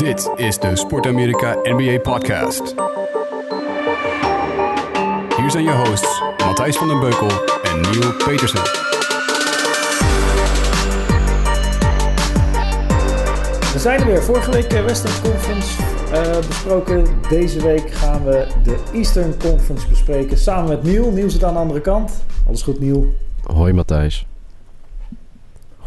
Dit is de Sport Amerika NBA Podcast. Hier zijn je hosts Matthijs van den Beukel en Neil Petersen. We zijn er weer. Vorige week eh, Western Conference eh, besproken. Deze week gaan we de Eastern Conference bespreken samen met Neil. Neil zit aan de andere kant. Alles goed, Neil? Hoi Matthijs.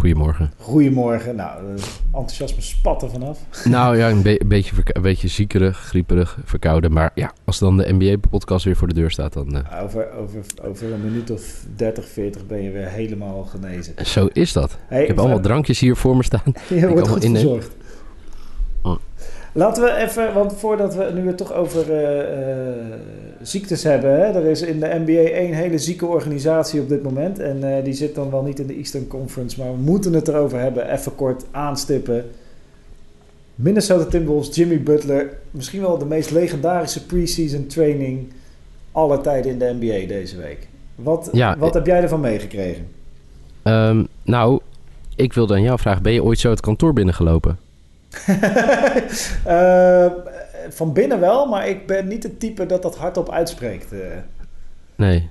Goedemorgen. Goedemorgen. Nou, eh, enthousiasme spat er vanaf. Nou ja, een, be- een beetje, een beetje ziekerig, grieperig, verkouden. Maar ja, als dan de NBA-podcast weer voor de deur staat, dan... eh, Over, over, over een minuut of 30, 40 ben je weer helemaal genezen. zo is dat. Hey, ik heb allemaal drankjes hier voor me staan. Je wordt goed verzorgd. Laten we even, want voordat we nu het toch over eh, eh, ziektes hebben. Hè, er is in de NBA één hele zieke organisatie op dit moment. En eh, die zit dan wel niet in de Eastern Conference, maar we moeten het erover hebben. Even kort aanstippen. Minnesota Timberwolves, Jimmy Butler. Misschien wel de meest legendarische preseason training aller tijden in de NBA deze week. Wat, Ja, wat heb jij ervan meegekregen? Ehm, nou, ik wilde aan jou vragen, ben je ooit zo het kantoor binnengelopen? Eh, van binnen wel, maar ik ben niet het type dat dat hardop uitspreekt. eh. Nee.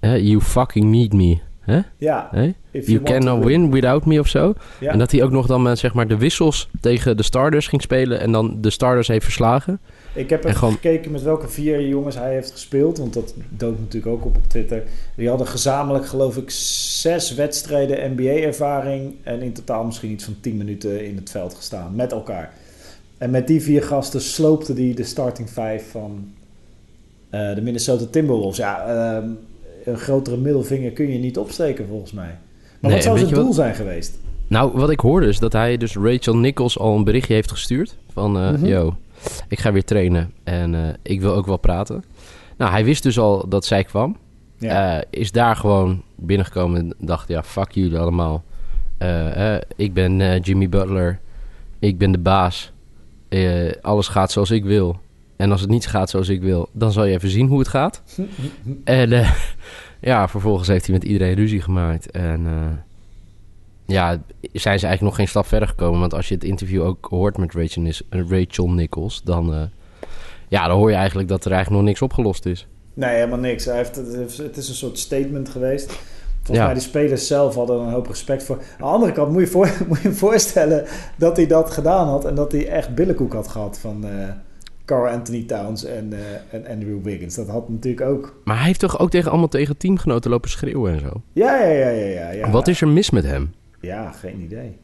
You fucking need me. Hè? ja, Hè? You cannot win without me of zo. Ja. En dat hij ook nog dan met zeg maar de wissels tegen de starters ging spelen en dan de starters heeft verslagen. Ik heb En even gewoon- gekeken met welke vier jongens hij heeft gespeeld, want dat dook natuurlijk ook op op Twitter. Die hadden gezamenlijk, geloof ik, zes wedstrijden NBA-ervaring en in totaal misschien iets van 10 minuten in het veld gestaan met elkaar. En met die vier gasten sloopte hij de starting five van eh, de Minnesota Timberwolves. Ja, ehm, een grotere middelvinger kun je niet opsteken volgens mij. Maar Nee, wat zou zijn doel wat- zijn geweest? Nou, wat ik hoorde is dat hij dus Rachel Nichols al een berichtje heeft gestuurd. Van, Mhm. yo, ik ga weer trainen en eh, ik wil ook wel praten. Nou, hij wist dus al dat zij kwam. Ja. Eh, is daar gewoon binnengekomen en dacht, ja, fuck jullie allemaal. Ik ben Jimmy Butler. Ik ben de baas. Alles gaat zoals ik wil. En als het niet gaat zoals ik wil, dan zal je even zien hoe het gaat. En eh, ja, vervolgens heeft hij met iedereen ruzie gemaakt. En eh, ja, zijn ze eigenlijk nog geen stap verder gekomen. Want als je het interview ook hoort met Rachel, eh, Rachel Nichols, dan, eh, ja, dan hoor je eigenlijk dat er eigenlijk nog niks opgelost is. Nee, helemaal niks. Hij heeft, het is een soort statement geweest. Volgens Ja. mij de spelers zelf hadden er een hoop respect voor. Aan de andere kant moet je, voor, moet je je voorstellen dat hij dat gedaan had... en dat hij echt billenkoek had gehad van eh Carl Anthony Towns en, eh, en Andrew Wiggins. Dat had natuurlijk ook... Maar hij heeft toch ook tegen allemaal tegen teamgenoten lopen schreeuwen en zo. Ja, ja, ja, ja. ja, ja. Wat is er mis met hem? Ja, geen idee.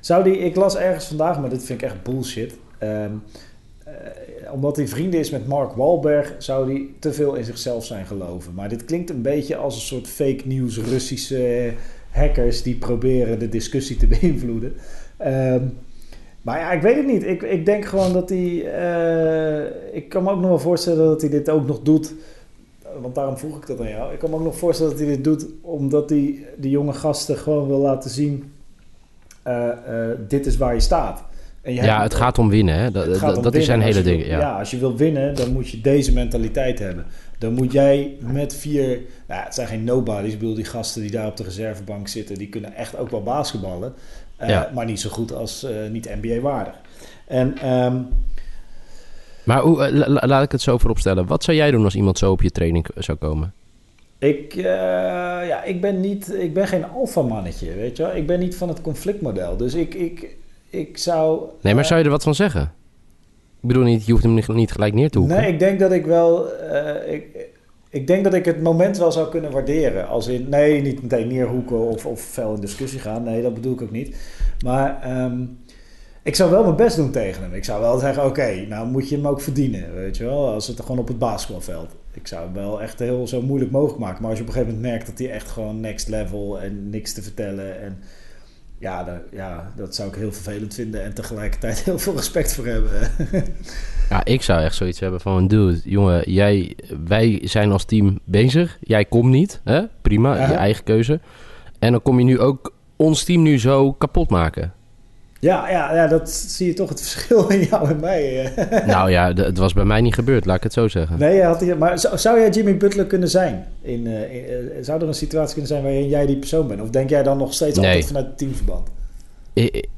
Zou die... Ik las ergens vandaag, maar dit vind ik echt bullshit... Ehm, eh, omdat hij vrienden is met Mark Wahlberg, zou hij te veel in zichzelf zijn geloven. Maar dit klinkt een beetje als een soort fake news Russische hackers die proberen de discussie te beïnvloeden. Ehm, maar ja, ik weet het niet. Ik, ik denk gewoon dat hij. eh, ik kan me ook nog wel voorstellen dat hij dit ook nog doet. Want daarom vroeg ik dat aan jou. Ik kan me ook nog voorstellen dat hij dit doet omdat hij de jonge gasten gewoon wil laten zien: eh, eh, dit is waar je staat. En je Ja, het gaat om winnen, hè? Dat, dat, is zijn hele ding. wil- Ja. als je wil winnen, dan moet je deze mentaliteit hebben. Dan moet jij met vier... Nou, het zijn geen nobodies. Ik bedoel, die gasten die daar op de reservebank zitten... die kunnen echt ook wel basketballen. Eh, Ja. Maar niet zo goed als eh, niet NBA-waardig. En ehm, Maar hoe, eh, la- la- laat ik het zo voorop stellen. Wat zou jij doen als iemand zo op je training zou komen? ik, ja, ik ben niet... Ik ben geen alfamannetje, weet je wel. Ik ben niet van het conflictmodel. Dus ik, ik, ik zou... Nee, maar zou je er wat van zeggen? Ik bedoel niet, je hoeft hem niet, gelijk neer te hoeken. Nee, ik denk dat ik wel. ik, ik denk dat ik het moment wel zou kunnen waarderen. Als in, nee, niet meteen neerhoeken of, of fel in discussie gaan. Nee, dat bedoel ik ook niet. Maar ehm, ik zou wel mijn best doen tegen hem. Ik zou wel zeggen: oké, nou moet je hem ook verdienen. Weet je wel, als het gewoon op het basketbalveld. Ik zou hem wel echt heel zo moeilijk mogelijk maken. Maar als je op een gegeven moment merkt dat hij echt gewoon next level en niks te vertellen. En ja, daar- ja, dat zou ik heel vervelend vinden. En tegelijkertijd heel veel respect voor hebben. Ja, ik zou echt zoiets hebben van... Dude, jongen, jij, wij zijn als team bezig. Jij komt niet, hè? Prima, Ja. je eigen keuze. En dan kom je nu ook ons team nu zo kapot maken. Ja, ja, ja, dat zie je toch het verschil in jou en mij. eh. nou ja, het was bij mij niet gebeurd, laat ik het zo zeggen. Nee, had maar zou, zou jij Jimmy Butler kunnen zijn? In, eh, in, eh, zou er een situatie kunnen zijn waarin jij die persoon bent? Of denk jij dan nog steeds Nee. altijd vanuit het teamverband?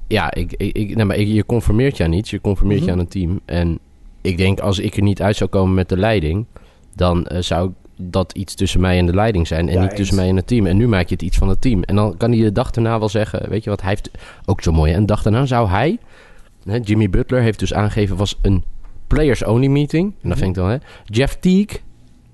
Ja, ik, ik, ik, nee, maar ik- je conformeert je aan iets. Je conformeert Mhm. je aan een team. En ik denk, als ik er niet uit zou komen met de leiding... dan zou dat iets tussen mij en de leiding zijn... en Ja, niet eens. tussen mij en het team. En nu maak je het iets van het team. En dan kan hij de dag daarna wel zeggen... weet je wat, hij heeft ook zo mooi... en de dag daarna zou hij... Hè, Jimmy Butler heeft dus aangegeven... was een players-only meeting. En Mhm. dat vind ik dan... Hè, Jeff Teague...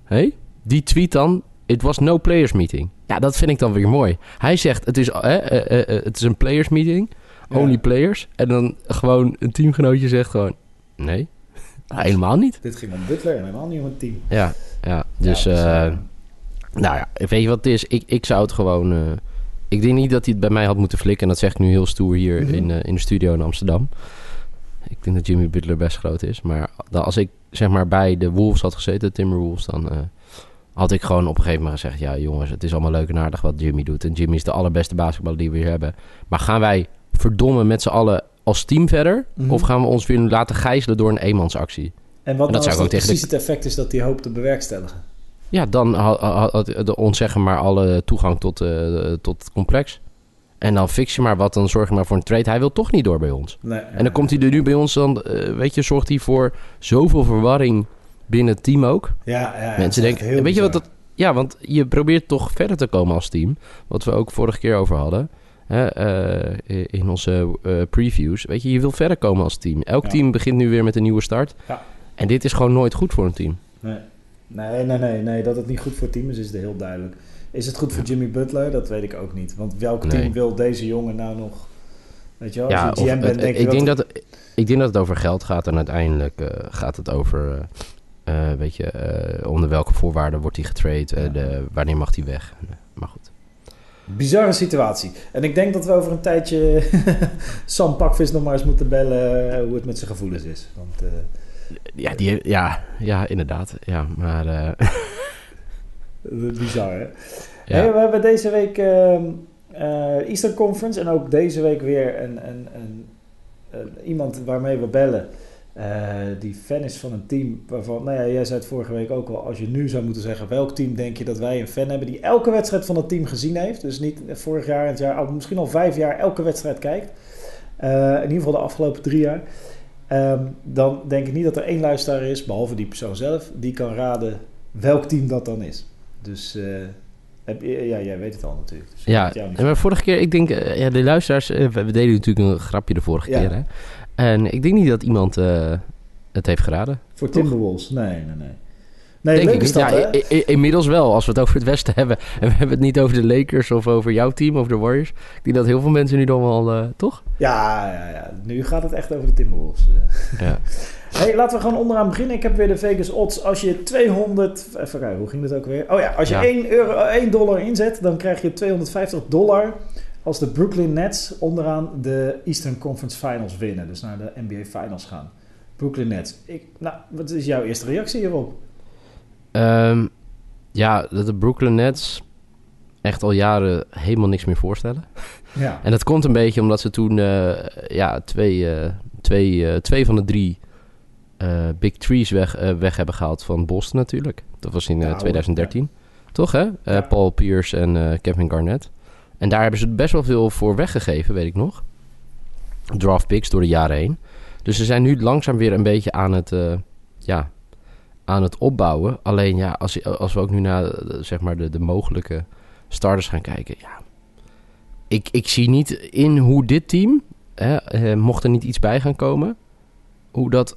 Hey, die tweet dan... It was no players meeting. Ja, dat vind ik dan weer mooi. Hij zegt, het is, hè, eh, eh, eh, het is een players meeting. Only Ja. players. En dan gewoon een teamgenootje zegt gewoon... Nee, helemaal niet. Dit ging om Butler en helemaal niet om het team. Ja, ja. Dus, Ja, eh, nou ja, weet je wat het is? Ik, ik zou het gewoon... eh, ik denk niet dat hij het bij mij had moeten flikken. En dat zeg ik nu heel stoer hier Mhm. in, eh, in de studio in Amsterdam. Ik denk dat Jimmy Butler best groot is. Maar als ik zeg maar bij de Wolves had gezeten, de Timberwolves... dan eh, had ik gewoon op een gegeven moment gezegd... ja jongens, het is allemaal leuk en aardig wat Jimmy doet. En Jimmy is de allerbeste basketballer die we hier hebben. Maar gaan wij verdomme met z'n allen als team verder? Mhm. Of gaan we ons weer laten gijzelen door een eenmansactie? En wat En dat nou zou tegen precies het effect is dat hij hoopt te bewerkstelligen? Ja, dan ontzeggen maar alle toegang tot, eh, tot het complex. En dan fix je maar wat, dan zorg je maar voor een trade. Hij wil toch niet door bij ons. Nee, En dan komt hij er nu bij ons, dan, eh, weet je, zorgt hij voor zoveel verwarring binnen het team ook. Ja, ja, Mensen denken, weet je wat dat... Ja, want je probeert toch verder te komen als team. Wat we ook vorige keer over hadden. Eh, in onze eh, previews. Weet je, je wil verder komen als team. Elk Ja. team begint nu weer met een nieuwe start. Ja. En dit is gewoon nooit goed voor een team. Nee. Nee, nee, nee, nee. Dat het niet goed voor het team is, is het heel duidelijk. Is het goed voor Jimmy Butler? Dat weet ik ook niet. Want welk team Nee. wil deze jongen nou nog... Weet je wel, als je GM het- bent, denk ik, denk dat... dat, ik denk dat het over geld gaat en uiteindelijk eh, gaat het over, weet je, onder welke voorwaarden wordt hij getrade, eh, Ja. wanneer mag hij weg. Bizarre situatie. En ik denk dat we over een tijdje Sam Pakvis nog maar eens moeten bellen eh, hoe het met zijn gevoelens is. Want eh, Ja, die, ja, ja inderdaad. Ja, maar eh, bizar hè. ja. Hey, we hebben deze week Eastern Conference en ook deze week weer een, een, een, een- iemand waarmee we bellen. Eh, die fan is van een team waarvan, nou ja, jij zei het vorige week ook al. Als je nu zou moeten zeggen, welk team denk je dat wij een fan hebben die elke wedstrijd van het team gezien heeft? Dus niet vorig jaar, het jaar, misschien al vijf jaar elke wedstrijd kijkt. Eh, in ieder geval de afgelopen drie jaar. Ehm, dan denk ik niet dat er één luisteraar is, behalve die persoon zelf, die kan raden welk team dat dan is. Dus eh, heb ja, jij weet het al natuurlijk. Dus Ja, maar vorige keer, ik denk, ja, de luisteraars, we, we deden natuurlijk een grapje de vorige Ja. keer, hè. En ik denk niet dat iemand eh, het heeft geraden. Voor? Timberwolves? Nee, nee, nee. Nee, denk ik niet. dat, Ja, hè? i- i- inmiddels wel, als we het over het Westen hebben. En we hebben het niet over de Lakers of over jouw team, over de Warriors. Ik denk dat heel veel mensen nu dan wel, eh, toch? Ja, ja, ja. Nu gaat het echt over de Timberwolves. eh. Ja. Hey, laten we gewoon onderaan beginnen. Ik heb weer de Vegas odds. Als je 200... Even kijken, hoe ging dat ook weer? Oh ja, als je Ja. 1, euro, eh, 1 dollar inzet, dan krijg je 250 dollar als de Brooklyn Nets onderaan de Eastern Conference Finals winnen. Dus naar de NBA Finals gaan. Brooklyn Nets. Ik, nou, wat is jouw eerste reactie hierop? Ehm, ja, dat de Brooklyn Nets echt al jaren helemaal niks meer voorstellen. Ja. En dat komt een beetje omdat ze toen eh, ja, twee, eh, twee, eh, twee van de drie Big Trees weg, weg hebben gehaald van Boston natuurlijk. Dat was in eh, Nou, 2013. Toch hè? Ja. Paul Pierce en Kevin Garnett. En daar hebben ze best wel veel voor weggegeven, weet ik nog. Draft picks door de jaren heen. Dus ze zijn nu langzaam weer een beetje aan het, eh, ja, aan het opbouwen. Alleen ja, als, als we ook nu naar eh, zeg maar de, de mogelijke starters gaan kijken. Ja, ik, ik zie niet in hoe dit team, hè, eh, mocht er niet iets bij gaan komen, hoe dat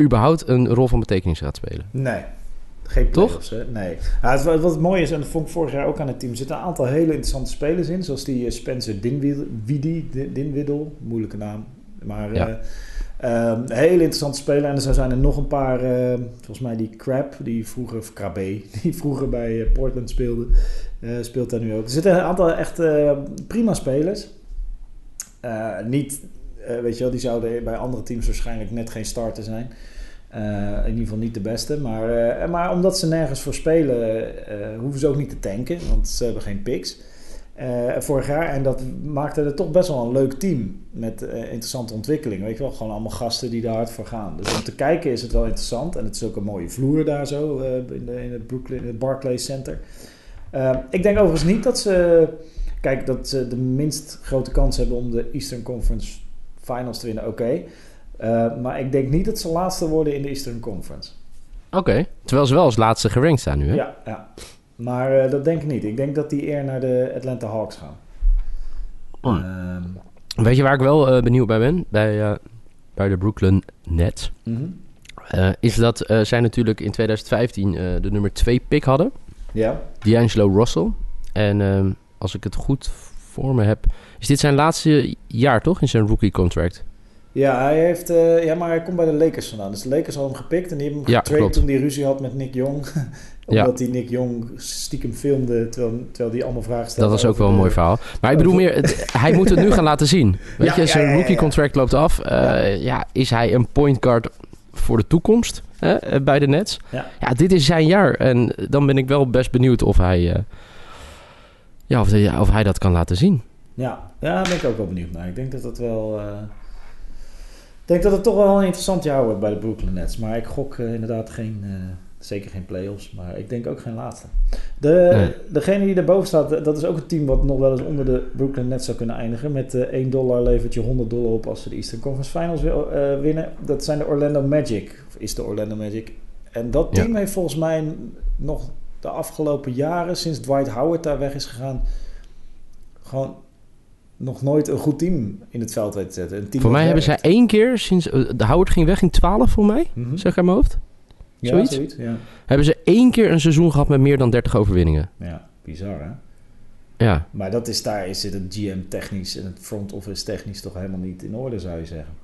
überhaupt een rol van betekenis gaat spelen. Nee. Geen Toch? hè? Nee. Het, wat, het mooie is, en dat vond ik vorig jaar ook aan het team, er zitten een aantal hele interessante spelers in. Zoals die eh, Spencer Dinwiddie, Din- Dinwiddie, moeilijke naam. Maar Ja. eh, ehm, hele interessante speler. En er zijn er nog een paar, eh, volgens mij die Crab, die vroeger, of Krabbe, die vroeger bij Portland speelde, speelt daar nu ook. Er zitten een aantal echt prima spelers. Niet, weet je wel, die zouden bij andere teams waarschijnlijk net geen starter zijn. Eh, in ieder geval niet de beste. Maar, eh, maar omdat ze nergens voor spelen, eh, hoeven ze ook niet te tanken. Want ze hebben geen picks. vorig jaar. En dat maakte er toch best wel een leuk team. Met interessante ontwikkelingen. Weet je wel, gewoon allemaal gasten die daar hard voor gaan. Dus om te kijken is het wel interessant. En het is ook een mooie vloer daar zo. in, de, in het Brooklyn, in het Barclays Center. Ik denk overigens niet dat ze kijk, dat ze de minst grote kans hebben om de Eastern Conference Finals te winnen, oké. Uh, maar ik denk niet dat ze laatste worden in de Eastern Conference. Oké, terwijl ze wel als laatste gerankt staan nu, hè? Ja, ja. maar uh, dat denk ik niet. Ik denk dat die eer naar de Atlanta Hawks gaan. Uh, Weet je waar ik wel uh, benieuwd bij ben? Bij, bij de Brooklyn Nets. Mm -hmm. is dat zij natuurlijk in 2015 de nummer 2 pick hadden. Ja. D'Angelo Russell. En ehm, als ik het goed voor me heb... Is dit zijn laatste jaar toch in zijn rookie contract? Ja, hij heeft, uh, ja, maar hij komt bij de Lakers vandaan. Dus de Lakers hadden hem gepikt en die hebben hem ja, getraind toen hij ruzie had met Nick Jong. Omdat ja. hij Nick Jong stiekem filmde terwijl, terwijl hij allemaal vragen stelde. Dat was ook wel een mooi verhaal. Maar ik bedoel meer, het, hij moet het nu gaan laten zien. Weet ja, je, zijn rookie contract loopt af. Uh, ja. is hij een point guard voor de toekomst hè, bij de Nets? Ja. ja, dit is zijn jaar. En dan ben ik wel best benieuwd of hij, ja, of, hij, of hij dat kan laten zien. Ja, ja daar ben ik ook wel benieuwd naar. Ik denk dat dat wel... Uh, ik denk dat het toch wel een interessant jaar wordt bij de Brooklyn Nets. Maar ik gok uh, inderdaad geen, uh, zeker geen playoffs. Maar ik denk ook geen laatste. De, nee. Degene die erboven staat, dat is ook een team wat nog wel eens onder de Brooklyn Nets zou kunnen eindigen. Met 1 dollar levert je 100 dollar op als ze de Eastern Conference Finals wil, winnen. Dat zijn de Orlando Magic. Of is de Orlando Magic. En dat team ja. heeft volgens mij nog de afgelopen jaren, sinds Dwight Howard daar weg is gegaan, gewoon nog nooit een goed team in het veld weten te zetten. Een team voor mij hebben zij één keer sinds uh, de Howard ging weg in 12 voor mij, mm -hmm. zeg ik aan mijn hoofd. Zoiets? Ja, zoiets ja. Hebben ze één keer een seizoen gehad met meer dan 30 overwinningen. Ja, bizar hè? Ja. Maar dat is daar is het GM technisch en het front office technisch toch helemaal niet in orde zou je zeggen.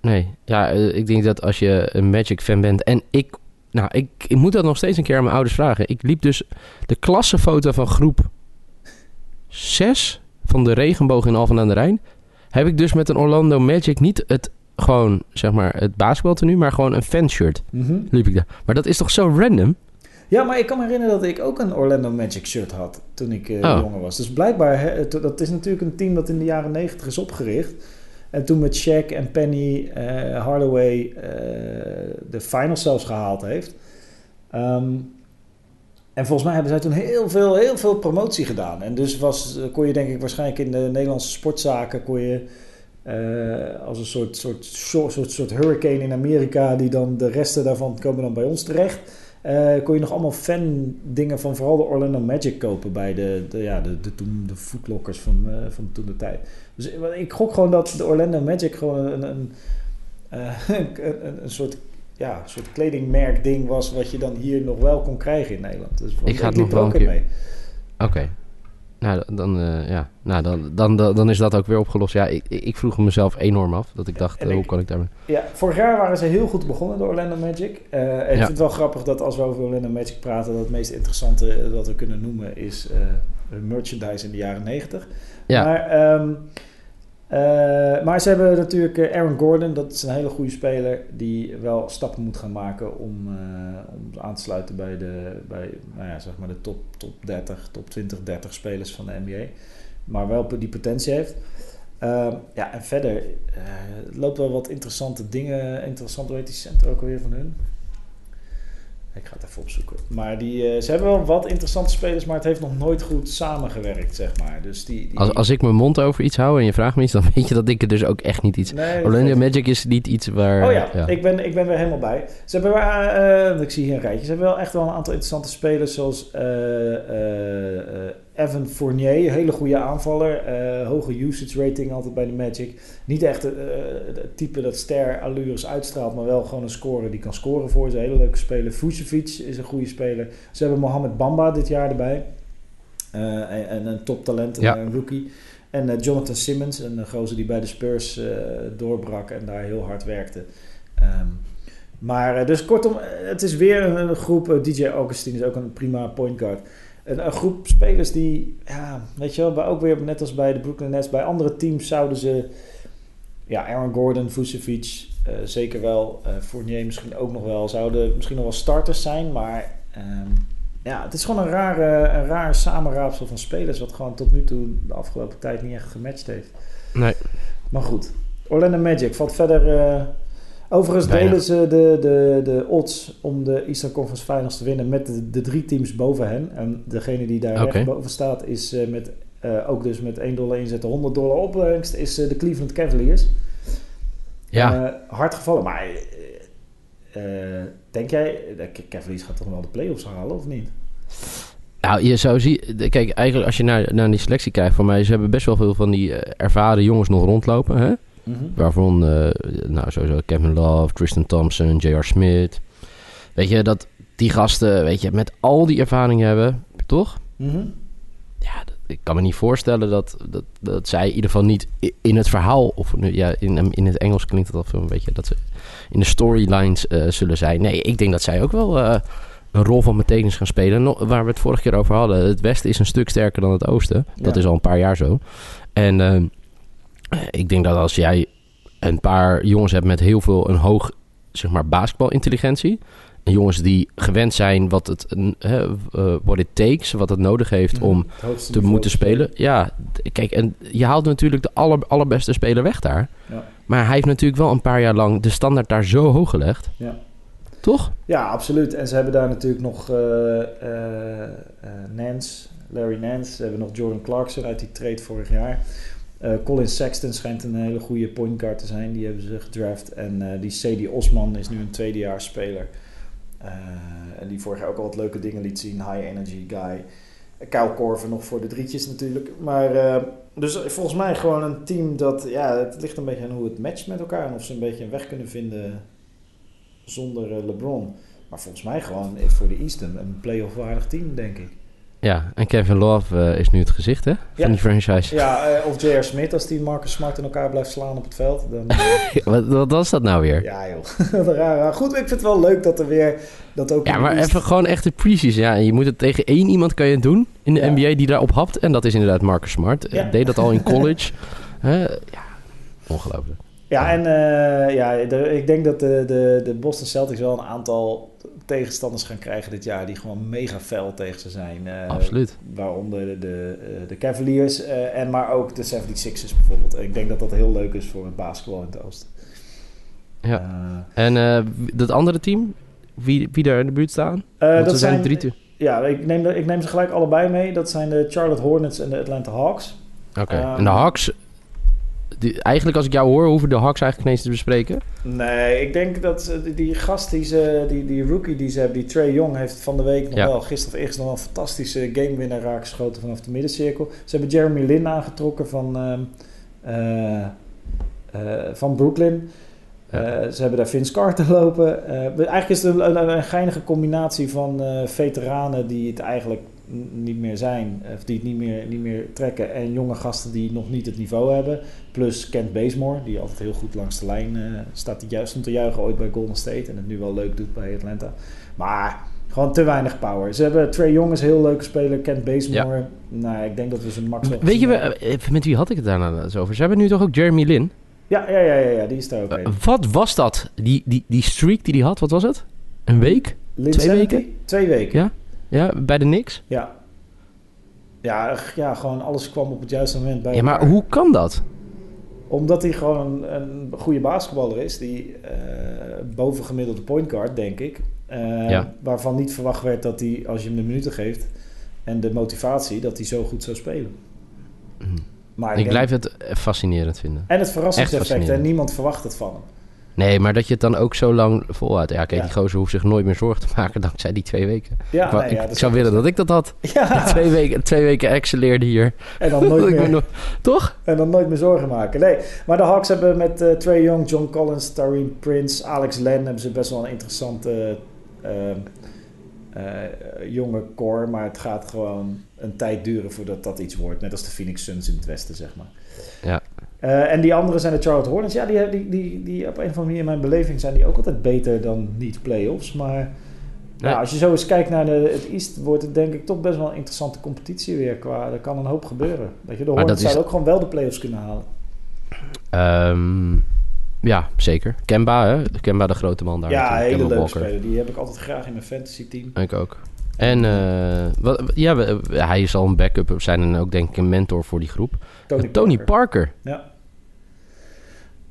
Nee, ja, uh, ik denk dat als je een Magic fan bent en ik nou, ik, ik, moet dat nog steeds een keer aan mijn ouders vragen. Ik liep dus de klassenfoto van groep 6 van de regenboog in Alphen aan de Rijn. Heb ik dus met een Orlando Magic niet het gewoon, zeg maar, het basketbaltenu, maar gewoon een fanshirt. Mm -hmm. Liep ik daar. Maar dat is toch zo random? Ja, maar ik kan me herinneren dat ik ook een Orlando Magic shirt had toen ik uh, oh. jonger was. Dus blijkbaar, hè, dat is natuurlijk een team dat in de jaren 90 is opgericht. En toen met Shaq en Penny uh, Hardaway uh, de finals zelfs gehaald heeft. Um, en volgens mij hebben zij toen heel veel, heel veel promotie gedaan. En dus was, kon je denk ik waarschijnlijk in de Nederlandse sportzaken... kon je uh, als een soort, soort, soort, soort, hurricane in Amerika... die dan de resten daarvan komen dan bij ons terecht... Uh, kon je nog allemaal fan dingen van vooral de Orlando Magic kopen bij de, de, ja, de, toen de voetlokkers van, van toen de tijd. Dus ik gok gewoon dat de Orlando Magic gewoon een, een, een soort, ja, soort kledingmerk ding was wat je dan hier nog wel kon krijgen in Nederland. Dus ik ga het nog wel een keer mee. Oké. Okay. Nou, dan, uh, ja. nou dan, dan, dan, dan is dat ook weer opgelost. Ja, ik, ik vroeg mezelf enorm af. Dat ik dacht, uh, hoe kan ik daarmee... Ja, vorig jaar waren ze heel goed begonnen, de Orlando Magic. Uh, en ja. ik vind het wel grappig dat als we over Orlando Magic praten... dat het meest interessante dat we kunnen noemen is merchandise in de jaren negentig. Ja. Maar, um, maar ze hebben natuurlijk Aaron Gordon. Dat is een hele goede speler die wel stappen moet gaan maken... om, om aan te sluiten bij de, bij, nou ja, zeg maar de top, top 30, top 20, 30 spelers van de NBA. Maar wel die potentie heeft. Uh, ja, en verder uh, loopt wel wat interessante dingen. Interessant, hoe heet die center ook alweer van hun? Ik ga het even opzoeken. Maar die, uh, ze hebben wel wat interessante spelers, maar het heeft nog nooit goed samengewerkt, zeg maar. Dus die, die... Als, als ik mijn mond over iets hou en je vraagt me iets, dan weet je dat ik er dus ook echt niet iets... Nee, Orlando Magic is niet iets waar... Oh ja, ja, Ik, ben, ik ben weer helemaal bij. Ze hebben, uh, ik zie hier een rijtje, ze hebben wel echt wel een aantal interessante spelers, zoals Evan Fournier, een hele goede aanvaller. Uh, hoge usage rating altijd bij de Magic. Niet echt uh, het type dat ster allures uitstraalt, maar wel gewoon een scorer die kan scoren voor ze. Hele leuke speler. Vucevic is een goede speler. Ze hebben Mohamed Bamba dit jaar erbij. Uh, en, en, een toptalent, ja. een rookie. En Jonathan Simmons, een gozer die bij de Spurs doorbrak en daar heel hard werkte. Um, maar dus kortom, het is weer een, een groep. DJ Augustine is ook een prima point guard een, een, groep spelers die, ja, weet je wel, bij, ook weer net als bij de Brooklyn Nets, bij andere teams zouden ze, ja, Aaron Gordon, Vucevic, uh, zeker wel, uh, Fournier misschien ook nog wel, zouden misschien nog wel starters zijn, maar um, ja, het is gewoon een rare, een raar samenraapsel van spelers, wat gewoon tot nu toe de afgelopen tijd niet echt gematcht heeft. Nee. Maar goed, Orlando Magic valt verder... Uh, Overigens Bijna. delen ze de, de, de odds om de Eastern Conference Finals te winnen met de, de drie teams boven hen. En degene die daar okay. boven staat is uh, met eh, ook dus met 1 dollar inzetten, 100 dollar opbrengst, is eh, de Cleveland Cavaliers. Ja, Eh, hard gevallen, maar eh, eh, denk jij, de Cavaliers gaat toch wel de playoffs halen of niet? nou, je zou zien... Kijk, eigenlijk als je naar, naar die selectie kijkt voor mij... Ze hebben best wel veel van die eh, ervaren jongens nog rondlopen, hè? Waarvan, eh, nou sowieso Kevin Love, Tristan Thompson, J.R. Smith. Weet je, dat die gasten, weet je, met al die ervaring hebben, toch? Mhm. Ja, dat- ik kan me niet voorstellen dat, dat, dat zij in ieder geval niet in het verhaal... Of nu, ja, in, in het Engels klinkt het al veel een beetje... Dat ze in de storylines eh, zullen zijn. Nee, ik denk dat zij ook wel eh, een rol van betekenis gaan spelen. Waar we het vorige keer over hadden. Het westen is een stuk sterker dan het oosten. Dat is al een paar jaar zo. En ehm, ik denk dat als jij een paar jongens hebt met heel veel een hoog zeg maar basketbalintelligentie en jongens die gewend zijn wat het hè, eh, what it takes, wat het nodig heeft Mhm. om te moeten spelen. Ja, kijk, en je haalt natuurlijk de aller, allerbeste speler weg daar. Ja. Maar hij heeft natuurlijk wel een paar jaar lang de standaard daar zo hoog gelegd. Ja. Toch? Ja, absoluut. En ze hebben daar natuurlijk nog eh, eh, eh, Nance, Larry Nance. Ze hebben nog Jordan Clarkson uit die trade vorig jaar. Eh, Colin Sexton schijnt een hele goede point guard te zijn. Die hebben ze gedraft. En eh, die Sadie Osman is nu een tweedejaarsspeler. Eh en die vorig jaar ook al wat leuke dingen liet zien. High energy guy. Kyle nog voor de drietjes natuurlijk. Maar dus volgens mij gewoon een team dat... Ja, het ligt een beetje aan hoe het matcht met elkaar. En of ze een beetje een weg kunnen vinden zonder LeBron. Maar volgens mij gewoon voor de East een, een play-off waardig team, denk ik. Ja, en Kevin Love eh, is nu het gezicht hè, van Ja. die franchise. Ja, eh, of J.R. Smith als die Marcus Smart in elkaar blijft slaan op het veld. Dan, eh, wat, wat was dat nou weer? ja joh, raar. Goed, ik vind het wel leuk dat er weer... Dat ook Ja, maar East- even gewoon echt de precies. Ja, je moet het tegen één iemand kan je het doen in de Ja. NBA die daarop hapt. En dat is inderdaad Marcus Smart. Ja. Deed dat al in college. Ja, ongelooflijk. Ja, en ja, de- ik denk dat de, de, de Boston Celtics wel een aantal tegenstanders gaan krijgen dit jaar... die gewoon mega fel tegen ze zijn. Eh, Absoluut. Waaronder de, de, eh, de Cavaliers eh, en maar ook de 76ers bijvoorbeeld. En ik denk dat dat heel leuk is voor het basketbal in het oosten. Ja. En dat andere team, wie, wie daar in de buurt staan? dat er zijn drie te- Ja, ik neem, ik neem ze gelijk allebei mee. Dat zijn de Charlotte Hornets en de Atlanta Hawks. Oké. Ehm, en de Hawks... Die, eigenlijk als ik jou hoor, hoeven de Hawks eigenlijk niet eens te bespreken. Nee, ik denk dat die, gast, die, ze, die, die rookie die ze hebben, die Trey Young, heeft van de week nog Ja. wel, gisteren of eergisteren nog wel een fantastische gamewinner raakgeschoten vanaf de middencirkel. Ze hebben Jeremy Lin aangetrokken van, ehm, eh, eh, van Brooklyn. Ja. Eh, ze hebben daar Vince Carter lopen. Eigenlijk is het een, een, een geinige combinatie van veteranen die het eigenlijk niet meer zijn, of die het niet meer, niet meer trekken, en jonge gasten die nog niet het niveau hebben. Plus Kent Bazemore, die altijd heel goed langs de lijn eh, staat. Die juist stond te juichen ooit bij Golden State en het nu wel leuk doet bij Atlanta. Maar gewoon te weinig power. Ze hebben Trey Young is een heel leuke speler. Kent Bazemore. Nou, ik denk dat we ze max wel Weet je, we- hebben. eh, met wie had ik het daarna eens over? Ze hebben nu toch ook Jeremy Lin? Ja, ja, ja, ja, ja, die is daar ook Eh, een. wat was dat? Die, die, die streak die hij had, wat was het? Een week? Lin twee weken? Twee weken. Ja? Ja, bij de Knicks? Ja. Ja, ja, gewoon alles kwam op het juiste moment bij Ja, maar elkaar. hoe kan dat? Omdat hij gewoon een, een goede basketballer is. Die eh bovengemiddelde point guard, denk ik. Eh, Ja. Waarvan niet verwacht werd dat hij, als je hem de minuten geeft... en de motivatie, dat hij zo goed zou spelen. Maar Ik denk- blijf het eh, fascinerend vinden. En het verrassingseffect. En niemand verwacht het van hem. Nee, maar dat je het dan ook zo lang volhoudt. Ja, kijk, Ja. die gozer hoeft zich nooit meer zorgen te maken dankzij die twee weken. Ja, nee, ja, ik, zou willen dat ik dat had. Ja, Twee weken, twee weken excelleerde hier. en dan nooit meer... nog- Toch? En dan nooit meer zorgen maken. Nee, maar de Hawks hebben met eh Trey Young, John Collins, Tareen Prince, Alex Len... hebben ze best wel een interessante eh, eh, jonge core. Maar het gaat gewoon een tijd duren voordat dat iets wordt. Net als de Phoenix Suns in het westen, zeg maar. Eh, en die andere zijn de Charlotte Hornets. Ja, die, die, die, die op een of andere manier in mijn beleving zijn die ook altijd beter dan niet playoffs. Maar Nee. ja, als je zo eens kijkt naar de, het East, wordt het denk ik toch best wel een interessante competitie weer. Qua, er kan een hoop gebeuren. Dat je de Hornets is- zouden ook gewoon wel de playoffs kunnen halen. Ehm, ja, zeker. Kemba, hè? Kemba de grote man daar. Ja, een hele leuke speler. Die heb ik altijd graag in mijn fantasy team. Ik ook. En eh, wat, ja, hij zal een backup zijn en ook denk ik een mentor voor die groep. Tony, Tony Parker. Parker. Ja.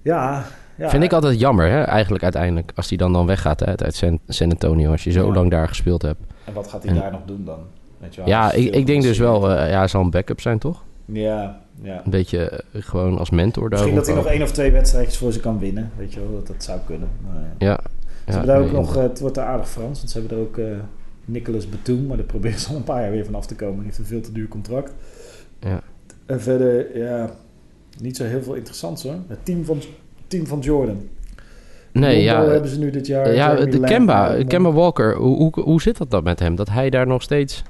Ja, ja. Vind ik altijd jammer, hè, eigenlijk uiteindelijk. Als hij dan, dan weggaat hè, uit San, San Antonio. Als je zo Ja. lang daar gespeeld hebt. En wat gaat hij En- daar nog doen dan? Weet je wel, Ja, ik, ik denk dus wel... eh, ja, hij zal een backup zijn, toch? Ja, ja. Een beetje eh, gewoon als mentor daar Misschien dat hij nog één of twee wedstrijdjes voor ze kan winnen. Weet je wel, dat dat zou kunnen. Maar, ja. Ja. Ze ja hebben daar ook nog, eh, het wordt daar aardig Frans, want ze hebben er ook eh Nicolas Batum, maar daar proberen ze al een paar jaar weer van af te komen. Die heeft een veel te duur contract. Ja. En verder, ja, niet zo heel veel interessants hoor. Het team van, team van Jordan. Nee, Rondo ja. hebben ze nu dit jaar. Ja, Jeremy de Kemba, eh, Kemba Walker, hoe, hoe, hoe zit dat dan met hem? Dat hij daar nog steeds...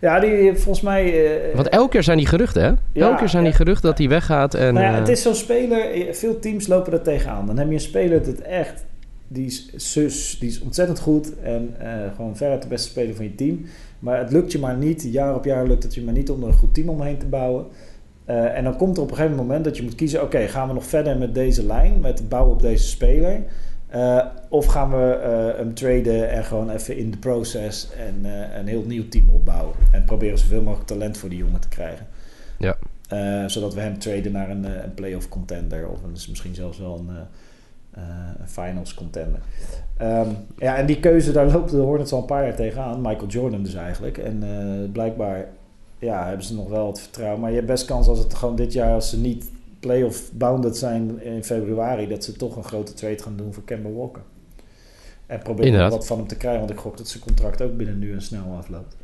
Ja, die volgens mij... eh, Want elke keer zijn die geruchten, hè? Ja, elke keer zijn die ja. geruchten dat hij weggaat en... nou ja, eh, het is zo'n speler, eh, veel teams lopen er tegenaan. Dan heb je een speler dat echt, die is zus, die is ontzettend goed en eh, gewoon veruit de beste speler van je team. Maar het lukt je maar niet, jaar op jaar lukt het je maar niet om er een goed team omheen te bouwen. Eh, en dan komt er op een gegeven moment dat je moet kiezen, oké, gaan we nog verder met deze lijn, met bouwen op deze speler? Eh, of gaan we eh, hem traden en gewoon even in de proces en een heel nieuw team opbouwen. En proberen zoveel mogelijk talent voor die jongen te krijgen. Ja. Zodat we hem traden naar een, een playoff contender. Of een, misschien zelfs wel een, een finals contender. Ehm, ja, en die keuze, daar loopt de Hornets al een paar jaar tegenaan. Michael Jordan dus eigenlijk. En blijkbaar ja, hebben ze nog wel het vertrouwen. Maar je hebt best kans als het gewoon dit jaar, als ze niet playoff bounded zijn in februari, dat ze toch een grote trade gaan doen voor Kemba Walker. En proberen wat van hem te krijgen, want ik gok dat zijn contract ook binnen nu en snel afloopt.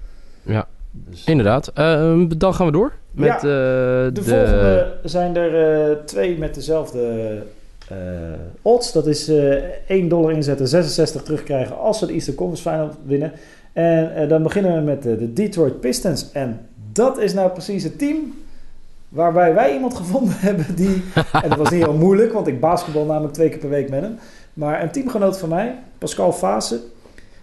Ja. Dus, Inderdaad. Eh, dan gaan we door met Ja, eh, de, de... volgende zijn er eh, twee met dezelfde eh, odds. Dat is eh 1 dollar inzetten, 66 terugkrijgen als ze de Eastern Conference Final winnen. En dan beginnen we met de Detroit Pistons. En dat is nou precies het team waarbij wij iemand gevonden hebben die... en dat was niet heel moeilijk, want ik basketbal namelijk twee keer per week met hem. Maar een teamgenoot van mij, Pascal Fase,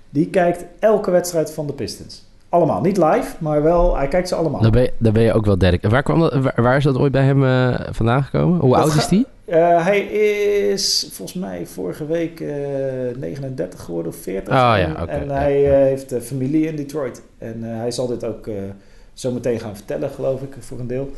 die kijkt elke wedstrijd van de Pistons. Allemaal, niet live, maar wel, hij kijkt ze allemaal. Dan ben, je, ben je ook wel Dirk. Waar, kwam dat, waar, waar is dat ooit bij hem eh, vandaan gekomen? Hoe Dat oud is die? Eh, hij is volgens mij vorige week eh 39 geworden of 40. Oh ja, en, oké, en ja, hij ja. eh, heeft eh, familie in Detroit. En eh, hij zal dit ook eh, zo meteen gaan vertellen, geloof ik, voor een deel.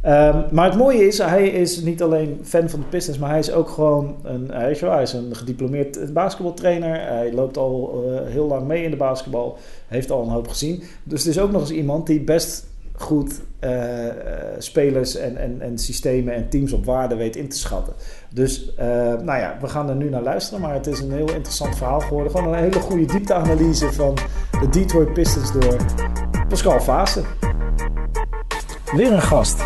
Ehm, maar het mooie is, hij is niet alleen fan van de Pistons, maar hij is ook gewoon een, hij is, wel- hij is een gediplomeerd basketbaltrainer. Hij loopt al eh, heel lang mee in de basketbal, heeft al een hoop gezien. Dus het is ook nog eens iemand die best goed eh, eh, spelers en, en, en systemen en teams op waarde weet in te schatten. Dus eh, nou ja, we gaan er nu naar luisteren, maar het is een heel interessant verhaal geworden. Gewoon een hele goede diepteanalyse van de Detroit Pistons door Pascal Vaassen. Weer een gast.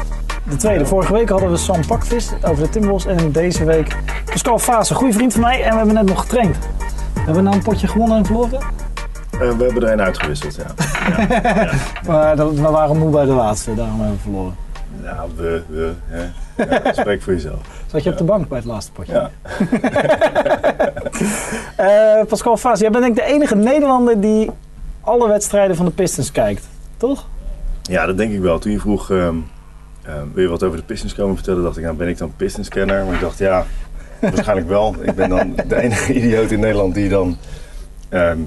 De tweede. Vorige week hadden we Sam Pakvis over de Timberwolves en deze week Pascal Vaassen, goede vriend van mij en we hebben net nog getraind. Hebben we nou een potje gewonnen en verloren? Eh, we hebben er een uitgewisseld, ja. Maar dat- we waren moe bij de laatste, daarom hebben we verloren. Ja, we, we, hè. Ja, spreek voor jezelf. Zat je op de bank bij het laatste potje? Ja. Eh, Pascal Vaas, jij bent denk ik de enige Nederlander die alle wedstrijden van de Pistons kijkt, toch? ja, dat denk ik wel. Toen je vroeg, ehm, ehm, wil je wat over de Pistons komen vertellen? Dacht ik, nou ben ik dan Pistons-kenner? Maar ik dacht, ja, waarschijnlijk wel. Ik ben dan de enige idioot in Nederland die dan ehm,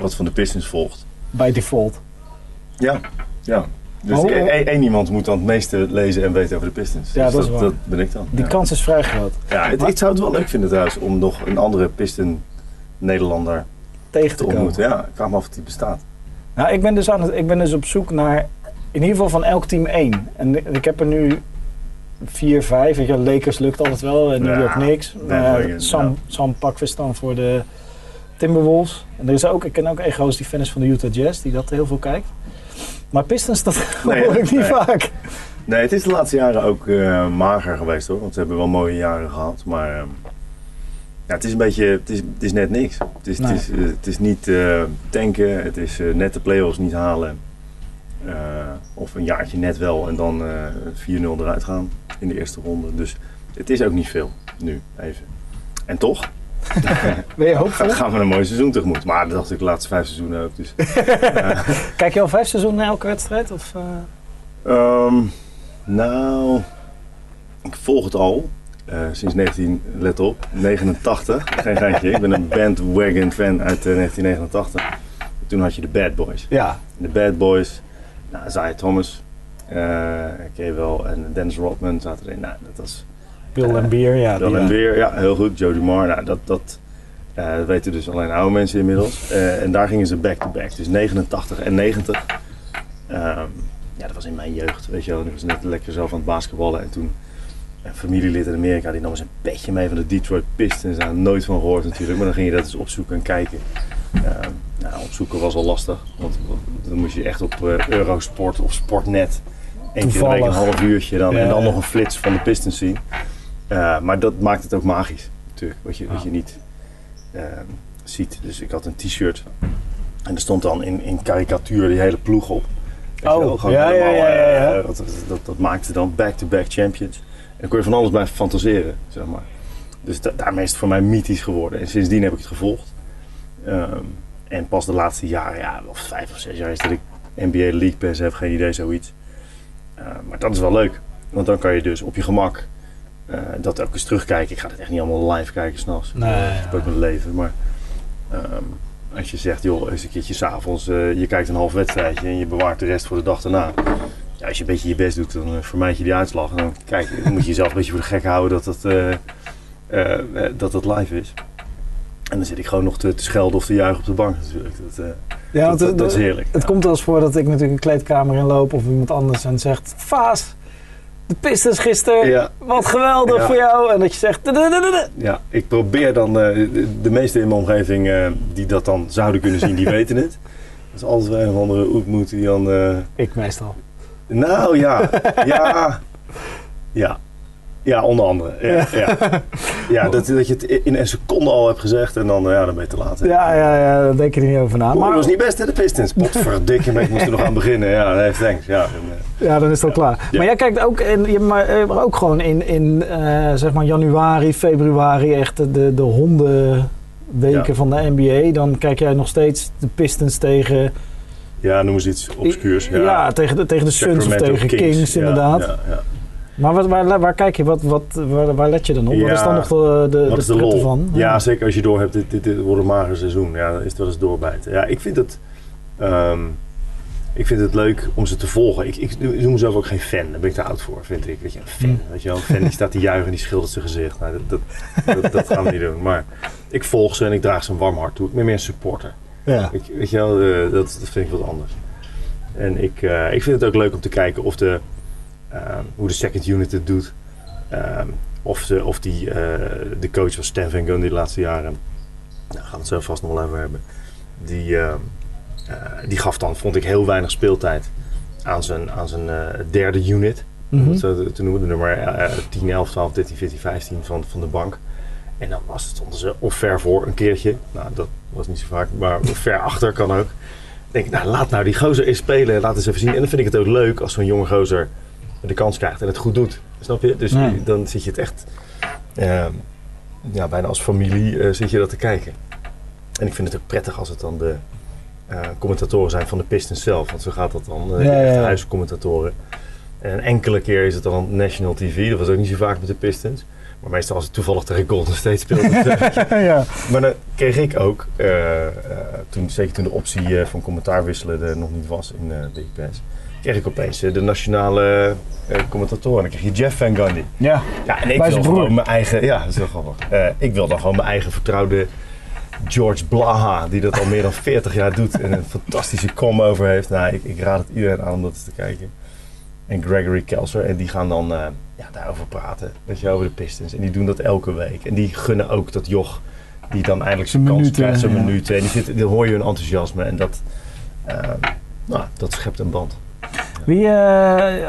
wat van de Pistons volgt. Bij default. Ja, ja. Dus Maar hoe- één iemand moet dan het meeste lezen en weten over de Pistons. Ja, Dus dat dat ben ik dan. Die ja. kans is vrij groot Ja, het, ik zou het wel leuk vinden trouwens om nog een andere Piston-Nederlander tegen te te komen. ontmoeten. Ja, ik vraag me af of die bestaat. Nou, ik ben, dus aan het, ik ben dus op zoek naar in ieder geval van elk team één. En ik heb er nu vier, vijf. Weet je, wel, Lakers lukt altijd wel en New York niks. Maar Sam, ja. Sam Pakvis dan voor de Timberwolves. En er is ook, ik ken ook een goos die fan is van de Utah Jazz, die dat heel veel kijkt. Maar Pistons, dat Nee, hoor ik niet nee. vaak. Nee, het is de laatste jaren ook eh, mager geweest hoor. Want ze hebben wel mooie jaren gehad. Maar ehm, ja, het is een beetje, het is, het is net niks. Het is, Nee. het is, eh, het is niet eh, tanken, het is net de play-offs niet halen. Of een jaartje net wel en dan eh 4-0 eruit gaan in de eerste ronde. Dus het is ook niet veel nu, even. En toch Ben je hoopvol? gaan gaan we een mooi seizoen tegemoet. Maar dat dacht ik de laatste vijf seizoenen ook. Dus. Kijk je al vijf seizoenen naar elke wedstrijd? Of, eh? Ehm, nou, ik volg het al eh, sinds 19, let op, 89. Geen geintje, ik ben een bandwagon fan uit eh, 1989. Toen had je de Bad Boys. Ja. De Bad Boys, nou, Isaiah Thomas, eh ken je wel, en Dennis Rodman zaten erin. Nou, dat was Bill Eh, en Beer, ja. die, en eh, weer, ja, heel goed. Joe DeMar, nou, dat, dat, eh, dat weten dus alleen oude mensen inmiddels. Eh, en daar gingen ze back-to-back, dus 89 en 90. Ehm, ja, dat was in mijn jeugd, weet je wel. Ik was net lekker zelf aan het basketballen en toen een familielid in Amerika, die nam eens een petje mee van de Detroit Pistons. Daar ik nooit van gehoord natuurlijk, maar dan ging je dat eens opzoeken en kijken. Uh, nou, opzoeken was al lastig, want dan moest je echt op uh, Eurosport of Sportnet één keer een half uurtje dan, Ja, en dan nog een flits van de Pistons zien. Uh, maar dat maakt het ook magisch, natuurlijk, wat je, wat Ja. je niet uh, ziet. Dus ik had een t-shirt en er stond dan in, in karikatuur die hele ploeg op. Oh, wel, gewoon ja, ja, helemaal, ja, ja, ja. eh, dat, dat, dat, maakte dan back-to-back champions. En dan kon je van alles blijven fantaseren, zeg maar. Dus da- daarmee is het voor mij mythisch geworden. En sindsdien heb ik het gevolgd. Ehm, en pas de laatste jaren, ja, of vijf of zes jaar is dat ik NBA League Pass heb, geen idee, zoiets. Eh, maar dat is wel leuk. Want dan kan je dus op je gemak eh, dat ook eens terugkijken. Ik ga het echt niet allemaal live kijken s'nachts. Nee, Dat heb ook mijn leven. Maar ehm, als je zegt, joh, eens een keertje s'avonds, eh je kijkt een half wedstrijdje en je bewaart de rest voor de dag daarna. Ja, als je een beetje je best doet, dan eh, vermijd je die uitslag. En dan, kijk, dan moet je jezelf een beetje voor de gek houden dat dat, dat dat live is. En dan zit ik gewoon nog te, te schelden of te juichen op de bank natuurlijk. Dat, Ja, dat, is heerlijk. het ja. komt wel eens voor dat ik natuurlijk een kleedkamer inloop of iemand anders en zegt... Vaas, de Pistons gisteren, Ja, wat geweldig Ja. voor jou. En dat je zegt... Ja, ik probeer dan, eh, de, meesten in mijn omgeving eh, die dat dan zouden kunnen zien, die weten het. Dat is altijd een of andere oetmoed die dan... eh, Ik meestal. Nou ja, ja, ja. Ja, onder andere. Ja, ja. ja dat, dat je het in een seconde al hebt gezegd en dan, eh, ja, dan ben je te laat. hè. Ja, ja, ja, daar denk je er niet over na. Oh, dat Maar was niet best hè, de Pistons. Potverdikke, maar ik moest er nog aan beginnen. Ja, nee, thanks. Ja, en, eh, ja, dan is het al klaar. Ja. Maar jij kijkt ook, in, je, maar, eh, maar ook gewoon in, in zeg maar januari, februari echt de, de hondenweken Ja. van de NBA. Dan kijk jij nog steeds de Pistons tegen... ja, noem eens iets obscuurs. Ja, Ja, tegen, de, tegen de Suns of tegen Kings, Ja, inderdaad. Ja, ja. Maar wat, waar, waar kijk je? Wat, wat, waar, waar let je dan op? wat is dan nog de, de, de lol? ervan? Ja, zeker als je door hebt, dit, dit, dit wordt een mager seizoen. Ja, dan is het wel eens doorbijten. Ja, ik vind het... ehm, ik vind het leuk om ze te volgen. Ik, ik, ik noem mezelf ook geen fan. Daar ben ik te oud voor, vind ik. Weet je, een fan. Hm. Weet je wel, een fan die staat te juichen en die schildert zijn gezicht. Nou, dat, dat, dat, dat gaan we niet doen. Maar ik volg ze en ik draag ze een warm hart toe. Ik ben meer een supporter. Ja. Ik, weet je wel, eh, dat, dat vind ik wat anders. En ik, eh, ik vind het ook leuk om te kijken of de, hoe de second unit het doet. Ehm, of de, of die, eh, de coach van Stan Van Gundy de laatste jaren, daar gaan we het zo vast nog wel over hebben. Die, ehm, eh, die gaf dan, vond ik, heel weinig speeltijd aan zijn, aan zijn eh, derde unit. Om Mhm. het zo te- te noemen, de nummer eh, 10, 11, 12, 13, 14, 15 van, van de bank. En dan was het, stonden ze of ver voor een keertje. Nou, dat was niet zo vaak, maar ver achter kan ook. denk ik, nou laat nou die gozer eens spelen, laat eens even zien. En dan vind ik het ook leuk als zo'n jonge gozer de kans krijgt en het goed doet. Snap je? Dus dan zit je het echt, ehm, ja, bijna als familie eh, zit je dat te kijken. En ik vind het ook prettig als het dan de eh, commentatoren zijn van de Pistons zelf. Want zo gaat dat dan, eh, Ja, de ja, huiscommentatoren. En een enkele keer is het dan National TV. Dat was ook niet zo vaak met de Pistons. Maar meestal als het toevallig tegen Golden State speelde. ja. maar dan kreeg ik ook, toen, zeker toen de optie van commentaar wisselen er nog niet was in Big Pass, kreeg ik opeens eh, de nationale eh commentatoren. En dan kreeg je Jeff Van Gundy. ja. Ja, en ik wil gewoon mijn eigen, ja, dat is wel grappig. Eh, ik wil dan gewoon mijn eigen vertrouwde George Blaha, die dat al meer dan 40 jaar doet en een fantastische com over heeft. Nou, ik, ik raad het iedereen aan om dat eens te kijken. En Gregory Kelser, en die gaan dan ja, daarover praten, weet je, over de Pistons. En die doen dat elke week. En die gunnen ook dat joch, die dan eindelijk zijn kans krijgt, zijn ja. minuten. En die zit, dan hoor je hun enthousiasme en dat, nou, dat schept een band. Wie,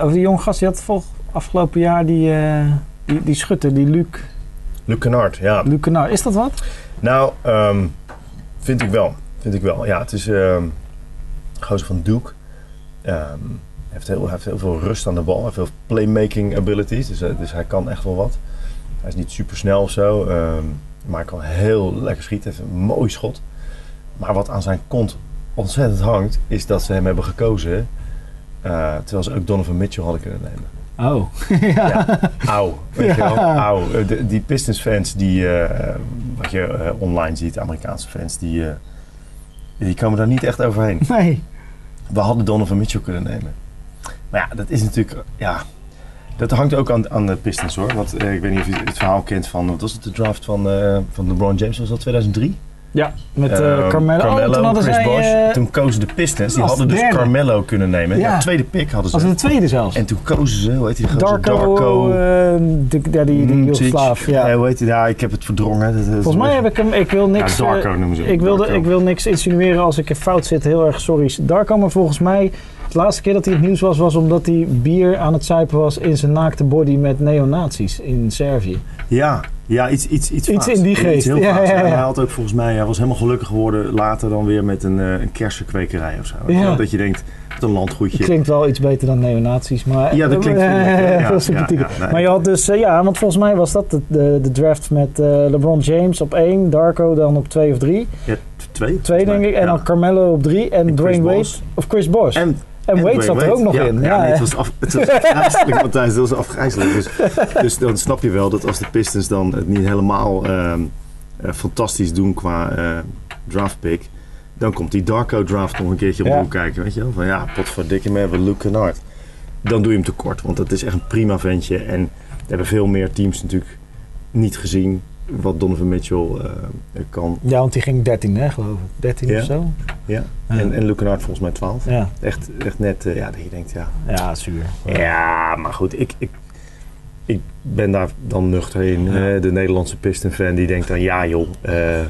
over die jonge gast, die had afgelopen jaar die, eh, die, die schutter, die Luc, Luc Kennard, ja. Luc Kennard. Is dat wat? Nou, ehm, vind ik wel. Vind ik wel. Ja, het is ehm gozer van Duke. Ehm, hij heeft heel, heeft heel veel rust aan de bal. Heeft veel playmaking abilities. Dus, eh, dus hij kan echt wel wat. Hij is niet super snel of zo. ehm, maar hij kan heel lekker schieten. Heeft een mooi schot. Maar wat aan zijn kont ontzettend hangt, is dat ze hem hebben gekozen. Eh, terwijl ze ook Donovan Mitchell hadden kunnen nemen. Oh. Ja, auw. Weet je wel? Auw. Eh, de- die Pistons fans die, eh, wat je online ziet, Amerikaanse fans, die, die komen daar niet echt overheen. Nee. We hadden Donovan Mitchell kunnen nemen. Maar ja, dat is natuurlijk, ja, dat hangt ook aan, aan de Pistons hoor. Want ik weet niet of je het verhaal kent van, wat was het, de draft van, van LeBron James, was dat 2003? Ja, met eh, Ehm, Carmelo. Oh, toen hadden Chris zij... Bosh. eh, toen kozen de Pistons, die hadden dus derde. Carmelo kunnen nemen. Ja. Ja. tweede pick hadden ze. als de tweede zelfs. En toen kozen ze, hoe heet die? Darko, Darko eh, de, ja, die, die. Joegoslaaf, ja. Eh, hoe heet die? Ja, ik heb het verdrongen. Dat- dat- Volgens mij heb ik hem, ik wil niks, Ja, Darko noemen ze ik, wilde, Darko. ik wil niks insinueren als ik in fout zit, heel erg sorry. Darko, maar volgens mij, de laatste keer dat hij in het nieuws was, was omdat hij bier aan het zuipen was in zijn naakte body met neonazies in Servië. Ja, ja iets, iets, iets, Iets in die geest. Iets heel Ja, Hij had ook volgens mij, hij was helemaal gelukkig geworden later dan weer met een, eh, een kersenkwekerij of zo. Dat je denkt, wat een landgoedje. Klinkt wel iets beter dan neonazies, maar... Ja, dat klinkt veel sympathieker. nee. Maar je had dus, eh, ja, want volgens mij was dat de, de, de draft met eh, LeBron James op één, Darko dan op twee of drie. Ja, twee. Twee denk ik, en dan Carmelo op drie en, En Dwayne Wade, of Chris Bosh. En, En, Wade zat er ook nog ja, in. Ja, Ja, nee, hè? het was, af, het was afgrijzelijk, Matthijs. Het was afgrijzelijk. Dus, dus dan snap je wel dat als de Pistons dan het niet helemaal ehm, eh, fantastisch doen qua eh draft pick, dan komt die Darko draft nog een keertje op kijken. Weet je wel? Van ja, potverdikke me, hebben Luke Kennard. Dan doe je hem tekort, want dat is echt een prima ventje. En we hebben veel meer teams natuurlijk niet gezien wat Donovan Mitchell eh, kan. Ja, want die ging 13, hè, geloof ik. 13 Ja. of zo. Ja. En, en Luke volgens mij 12. Ja, Echt, echt net, eh, ja, dat je denkt, ja, ja zuur. Ja, maar goed, ik, ik, ik ben daar dan nuchter in. Ja. de Nederlandse Piston-fan die denkt dan... Ja joh, eh,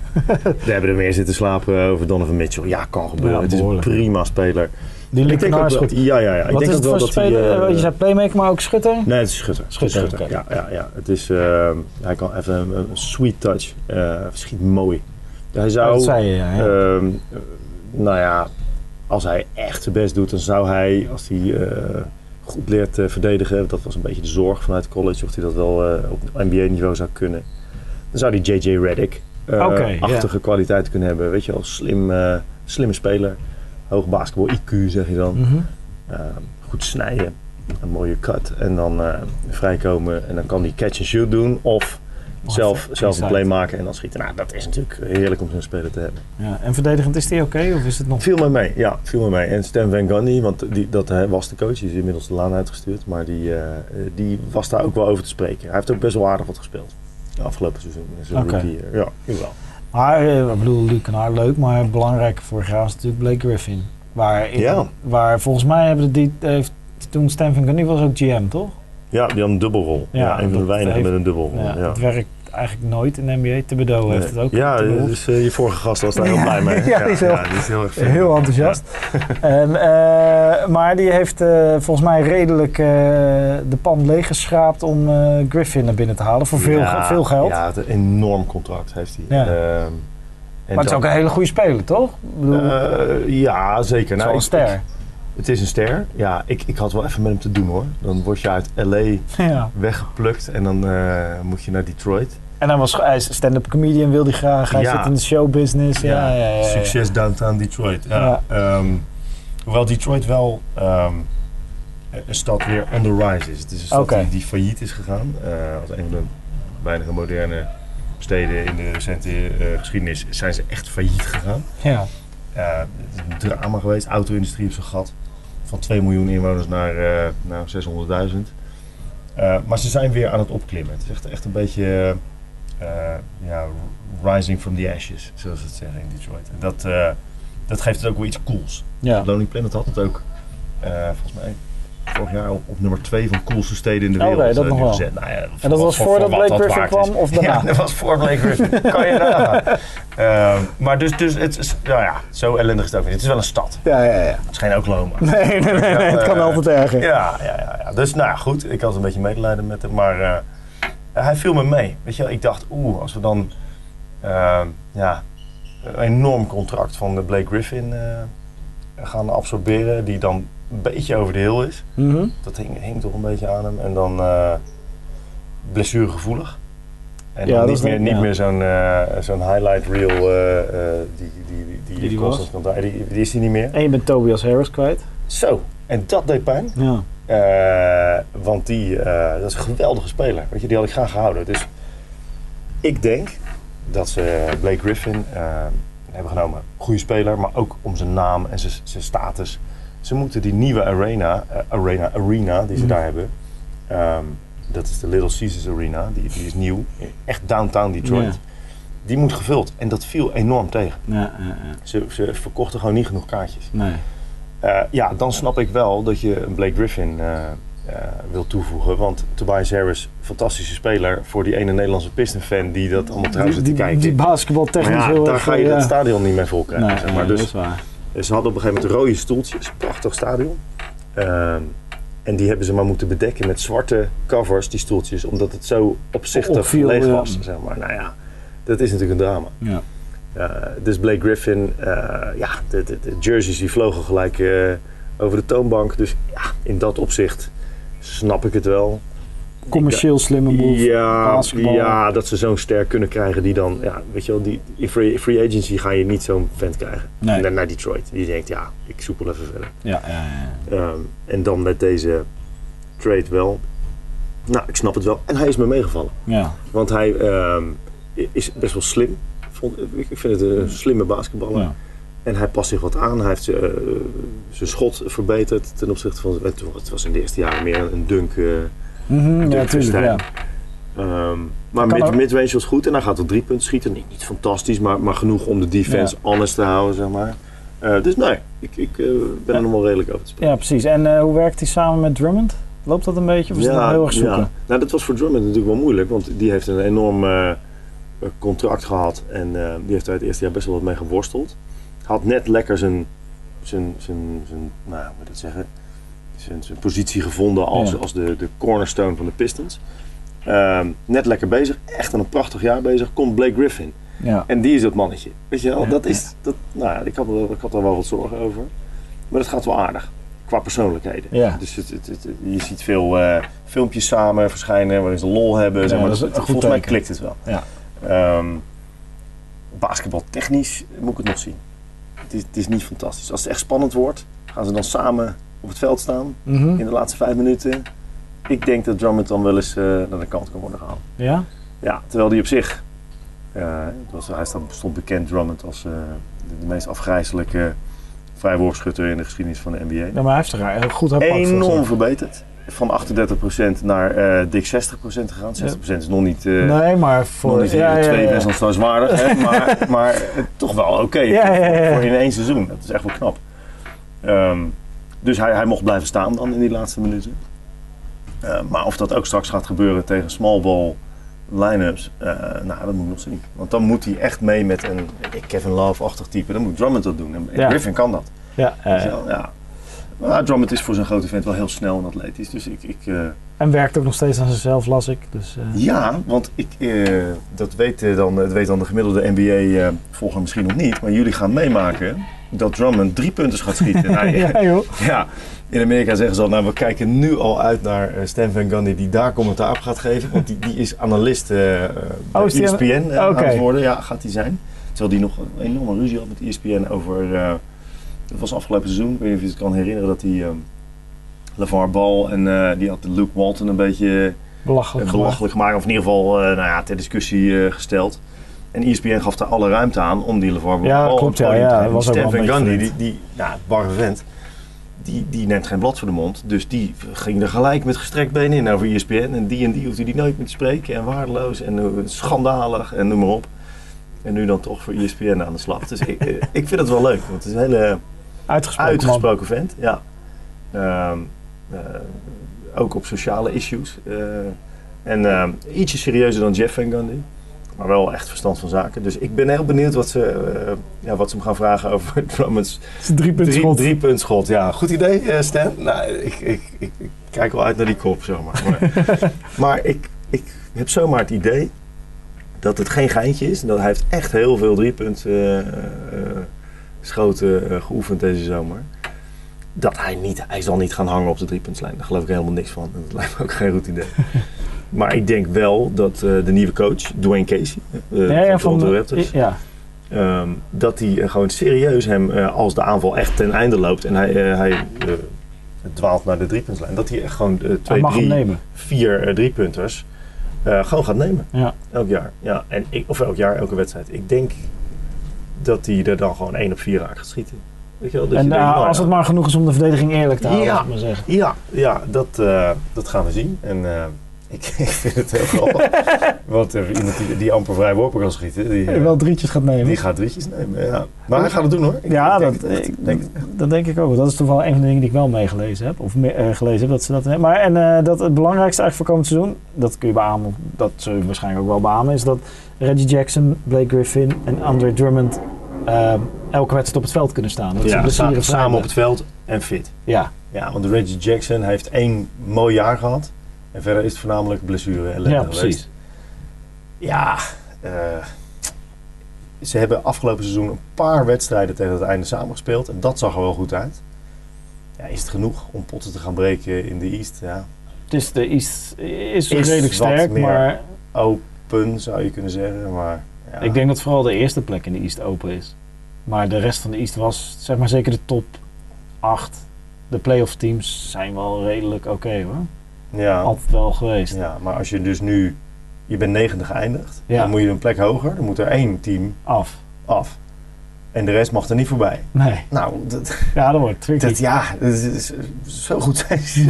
we hebben er meer zitten slapen over Donovan Mitchell. Ja, kan gebeuren. Ja, het is een prima speler. Die Ik is wel- goed. Ja, ja, ja. Ik Wat denk is het wel voor dat speler? eh, je zei playmaker, maar ook schutter? Nee, het is schutter. Schutter. Ja, ja, ja. Het is, eh, hij kan even een, een sweet touch. eh schiet mooi. Hij Oh, zou... dat zei je, ja. Ehm, eh, nou ja, als hij echt zijn best doet, dan zou hij, als hij eh, goed leert verdedigen, dat was een beetje de zorg vanuit college, of hij dat wel op NBA-niveau zou kunnen, dan zou hij JJ Redick eh, Oké, ja. achtige kwaliteit kunnen hebben. Weet je wel, slim, slimme speler, hoog basketbal IQ zeg je dan, Mhm. Ehm, goed snijden, een mooie cut en dan eh, vrijkomen en dan kan hij catch and shoot doen of zelf, zelf een play maken en dan schieten. Nou, dat is natuurlijk heerlijk om zo'n speler te hebben. ja. En verdedigend is die oké? Of is het nog... Viel me mee, ja, viel me mee. En Stan Van Gundy, want die, dat eh, was de coach, die is inmiddels de laan uitgestuurd, maar die, eh, die was daar ook wel over te spreken. Hij heeft ook best wel aardig wat gespeeld. De afgelopen seizoen. rookie year. Ja, jawel. Maar, eh, ik bedoel, Luc Kennard leuk, maar belangrijk vorig jaar was natuurlijk Blake Griffin. Waar, in- Ja. waar volgens mij hebben die, heeft toen Stan Van Gundy was ook GM, toch? Ja, die had een dubbelrol. Ja, Ja, een van de weinigen met een dubbelrol. Ja, Ja, Het werkt eigenlijk nooit in de NBA. Thibodeau heeft het ook. Ja, dus eh, je vorige gast was daar heel blij mee. Ja, die is heel- die is heel erg fan. Heel enthousiast. en, eh, maar die heeft eh, volgens mij redelijk de pan leeggeschraapt om Griffin naar binnen te halen voor veel, Ja, veel geld. Ja, een enorm contract heeft hij. Ja. Ehm, en maar het is ook een hele goede speler, toch? Bedoel, ja, zeker. een ik- ster. ik- het is een ster. Ja, ik, ik had wel even met hem te doen hoor. Dan word je uit LA ja. weggeplukt en dan eh, moet je naar Detroit. En hij was hij stand-up comedian, wil hij graag. Hij Ja. zit in de showbusiness. Ja, ja, ja, ja, ja. Succes downtown Detroit. Ja. Ja. Ehm, hoewel Detroit wel ehm, een stad weer on the rise is. Het is een stad Oké. die, die failliet is gegaan. Eh, als een van de weinige moderne steden in de recente eh, geschiedenis zijn ze echt failliet gegaan. Ja. Eh, het is een drama geweest. Auto-industrie op zijn gat. Van 2 miljoen inwoners naar, eh naar 600.000. Eh, maar ze zijn weer aan het opklimmen. Het is echt, echt een beetje eh, ja, rising from the ashes, zoals ze het zeggen in Detroit. En dat, dat geeft het ook wel iets cools. Ja. Lonely Planet had het ook, volgens mij, vorig jaar op, op nummer 2 van coolste steden in de Oké, wereld dat eh, nog wel. neergezet. Nou ja, En dat was voordat Blake Griffin is. kwam of daarna? Ja, dat was voor Blake Griffin. kan je nagaan. Ehm, maar dus, dus het is, nou ja, zo ellendig is het ook niet. Het is wel een stad. Ja, ja, ja. Het is geen Oklahoma. Nee, nee, nee, nee, het kan altijd erger. Ja, ja, ja, ja. Dus nou ja, goed. Ik had een beetje medelijden met hem. Maar eh, hij viel me mee. Weet je wel, ik dacht, oeh, als we dan eh, ja, een enorm contract van de Blake Griffin eh, gaan absorberen. Die dan een beetje over de hill is. Mhm. Dat hing, hing toch een beetje aan hem. En dan eh blessuregevoelig. En Ja, dan niet meer, niet ja. meer zo'n eh, zo'n highlight reel eh, die, die, die, die, Die die constant kan draaien. Die, die is hij niet meer. En je bent Tobias Harris kwijt. Zo, en dat deed pijn. Ja. Want die, dat is een geweldige speler. Weet je, die had ik graag gehouden. Dus ik denk dat ze Blake Griffin hebben genomen. Goede speler, maar ook om zijn naam en zijn, zijn status. Ze moeten die nieuwe arena, eh, arena, arena die ze Mhm. daar hebben. ehm, dat is de Little Caesars Arena. Die, die is nieuw. Echt downtown Detroit. die moet gevuld. En dat viel enorm tegen. Ja. Ze, ze verkochten gewoon niet genoeg kaartjes. Nee. Eh, ja, dan snap ik wel dat je een Blake Griffin eh, wil toevoegen. Want Tobias Harris, fantastische speler voor die ene Nederlandse Piston-fan die dat allemaal trouw Die, zit te kijken. die basketbal maar technisch ja, heel daar erg, ga je ja. het stadion niet mee vol krijgen. Nee, zeg maar. nee, Dus dat is waar. Ze hadden op een gegeven moment rode stoeltjes, prachtig stadion. Ehm, en die hebben ze maar moeten bedekken met zwarte covers, die stoeltjes, omdat het zo opzichtig Opviel, leeg was. Zeg maar. Nou ja, dat is natuurlijk een drama. Ja. Uh, dus Blake Griffin, uh, ja, de, de, de, jerseys die vlogen gelijk uh, over de toonbank. Dus ja, in dat opzicht snap ik het wel. Commercieel slimme move. Ja, basketbal. ja, dat ze zo'n ster kunnen krijgen die dan, ja, weet je wel, die, in free, free agency ga je niet zo'n vent krijgen. Nee. Naar, naar Detroit. Die denkt, ja, ik soepel even verder. Ja, ja, ja. Um, en dan met deze trade wel. Nou, ik snap het wel. En hij is me meegevallen. ja. Want hij um, is best wel slim. Ik vind het een slimme basketballer. ja. En hij past zich wat aan. Hij heeft uh, zijn schot verbeterd ten opzichte van... Het was in de eerste jaren meer een dunk... Uh, Mm-hmm, ja, tuurlijk. Ja. Um, maar mid, midrange was goed en hij gaat tot drie punten schieten. Niet, niet fantastisch, maar, maar genoeg om de defense honest te houden, zeg maar. Uh, dus nee, ik, ik uh, ben er nog wel redelijk over te spreken. ja, precies. En eh, hoe werkt hij samen met Drummond? Loopt dat een beetje of is het nog heel erg zoeken? ja. Nou, dat was voor Drummond natuurlijk wel moeilijk, want die heeft een enorm eh, contract gehad en eh, die heeft er het eerste jaar best wel wat mee geworsteld. Had net lekker zijn, zijn, zijn, zijn nou, hoe moet ik dat zeggen, zijn, zijn positie gevonden als, Ja. als de, de cornerstone van de Pistons. Ehm, net lekker bezig, echt aan een prachtig jaar bezig, komt Blake Griffin. Ja. En die is dat mannetje. Weet je wel, dat is, dat, nou ja, ik had, er, ik had er wel wat zorgen over. Maar dat gaat wel aardig, qua persoonlijkheden. Ja. Dus het, het, het- je ziet veel eh, filmpjes samen verschijnen waarin ze lol hebben. zeg maar. dat is Dus volgens mij klikt het wel. Ja. Basketbal technisch moet ik het nog zien. Het is, het is niet fantastisch. Als het echt spannend wordt, gaan ze dan samen op het veld staan Mhm. in de laatste vijf minuten. Ik denk dat Drummond dan wel eens eh, naar de kant kan worden gehaald. ja? Ja, terwijl die op zich, eh, het was, hij stond, bekend Drummond als eh, de, de meest afgrijzelijke vrijworpschutter in de geschiedenis van de NBA. Ja, maar hij heeft er heel goed volgens Enorm verbeterd. Van 38% naar eh, dik 60% gegaan. 60% is nog niet, eh Nee, maar nog voor... niet ja, ja, twee best onstaanswaardig. hè, maar, maar eh, toch wel oké voor in één seizoen. Dat is echt wel knap. Ehm, dus hij, hij mocht blijven staan dan in die laatste minuten. Eh, maar of dat ook straks gaat gebeuren tegen small ball line-ups, eh, nou, dat moet ik nog zien. Want dan moet hij echt mee met een Kevin Love-achtig type. Dan moet Drummond dat doen. En Ja. Griffin kan dat. Ja, eh, ja. Maar Drummond is voor zijn grote vent wel heel snel en atletisch. Dus ik, ik, eh, en werkt ook nog steeds aan zichzelf, las ik. Dus, eh, ja, want ik, eh, dat, weet, dan, dat weet dan de gemiddelde NBA-volger misschien nog niet. Maar jullie gaan meemaken dat Drummond drie punten gaat schieten. nou, ja. ja, joh. ja, in Amerika zeggen ze al, nou we kijken nu al uit naar Stan Van Gundy die daar commentaar op gaat geven. Want die, die is analist bij Oh, is aan- ESPN Oké. aan het worden. Ja, gaat hij zijn. Terwijl die nog een enorme ruzie had met ESPN over... dat was afgelopen seizoen. Ik weet niet of je het kan herinneren dat hij... eh LeVar Ball en eh, die had Luke Walton een beetje Belachelijk. eh, gemaakt. belachelijk gemaakt. Of in ieder geval eh, nou ja, ter discussie gesteld. En ESPN gaf daar alle ruimte aan om die LeVar Ball Ja, op klopt, het ja, ja, was ook Die beetje Gundy, die, die nou, barre vent, die, die neemt geen blad voor de mond. Dus die ging er gelijk met gestrekt benen in over ESPN. En die en die hoefde die nooit meer te spreken. En waardeloos en schandalig en noem maar op. En nu dan toch voor ESPN aan de slag. Dus ik, ik vind het wel leuk. Want het is een hele Uitgesproken, vent. Ja. Ehm, eh, ook op sociale issues. Eh, en ehm, ietsje serieuzer dan Jeff Van Gundy. Maar wel echt verstand van zaken. Dus ik ben heel benieuwd wat ze, eh, ja, wat ze hem gaan vragen over Drummond's een drie drie, schot. drie. Ja, goed idee eh, Stan. Nou, ik, ik, ik, ik kijk wel uit naar die kop, zeg maar. Maar, maar ik, ik heb zomaar het idee dat het geen geintje is. En dat hij heeft echt heel veel driepunt eh, eh, schoten eh, geoefend deze zomer. Dat hij niet, hij zal niet gaan hangen op de driepuntslijn. Daar geloof ik helemaal niks van. Dat lijkt me ook geen goed idee. maar ik denk wel dat eh, de nieuwe coach, Dwayne Casey, eh, Ja, ja, van de Raptors, ja. Ehm, dat hij gewoon serieus hem, als de aanval echt ten einde loopt en hij, hij dwaalt naar de driepuntslijn, dat hij echt gewoon twee, drie, vier driepunters gewoon gaat nemen. Ja. Elk jaar. Ja, en ik, of elk jaar, elke wedstrijd. Ik denk dat hij er dan gewoon één op vier raakt gaat schieten. Weet je wel? Dat En je denkt, nou als ja, het maar genoeg is om de verdediging eerlijk te houden, Ja. maar zeggen. Ja, ja dat, eh, dat gaan we zien. En eh, Ik, ik vind het heel grappig. Want eh, iemand die, die amper vrij worpen kan schieten, die, eh, wel drietjes gaat nemen. die gaat drietjes nemen. Ja. Maar hij gaat het doen hoor. Ik- ja, denk dat, ik- denk dat denk ik ook. Dat is toch wel een van de dingen die ik wel meegelezen heb. Of me- eh, gelezen heb. Dat ze dat, maar en dat het belangrijkste eigenlijk voor komend seizoen, dat kun je beamen, dat zul je waarschijnlijk ook wel beamen, is dat Reggie Jackson, Blake Griffin en Andre Drummond elke wedstrijd op het veld kunnen staan. Dat Ja, sa- samen op het veld en fit. Ja, Ja, want Reggie Jackson heeft één mooi jaar gehad. En verder is het voornamelijk blessure ellende ja geweest. precies. Ja, eh, ze hebben afgelopen seizoen een paar wedstrijden tegen het einde samengespeeld. En dat zag er wel goed uit. Ja, is het genoeg om potten te gaan breken in de East? Ja, Het is, de East is, Is redelijk sterk, maar open zou je kunnen zeggen. Maar ja. ik denk dat vooral de eerste plek in de East open is. Maar de rest van de East was, zeg maar zeker de top 8. De playoff teams zijn wel redelijk oké hoor. Ja, Altijd wel geweest. ja, maar als je dus nu... Je bent negende geëindigd. Ja. Dan moet je een plek hoger. Dan moet er één team Af. af. En de rest mag er niet voorbij. Nee. Nou, dat, Ja, dat wordt tricky. Dat, ja, dat is, is- zo goed zijn ze.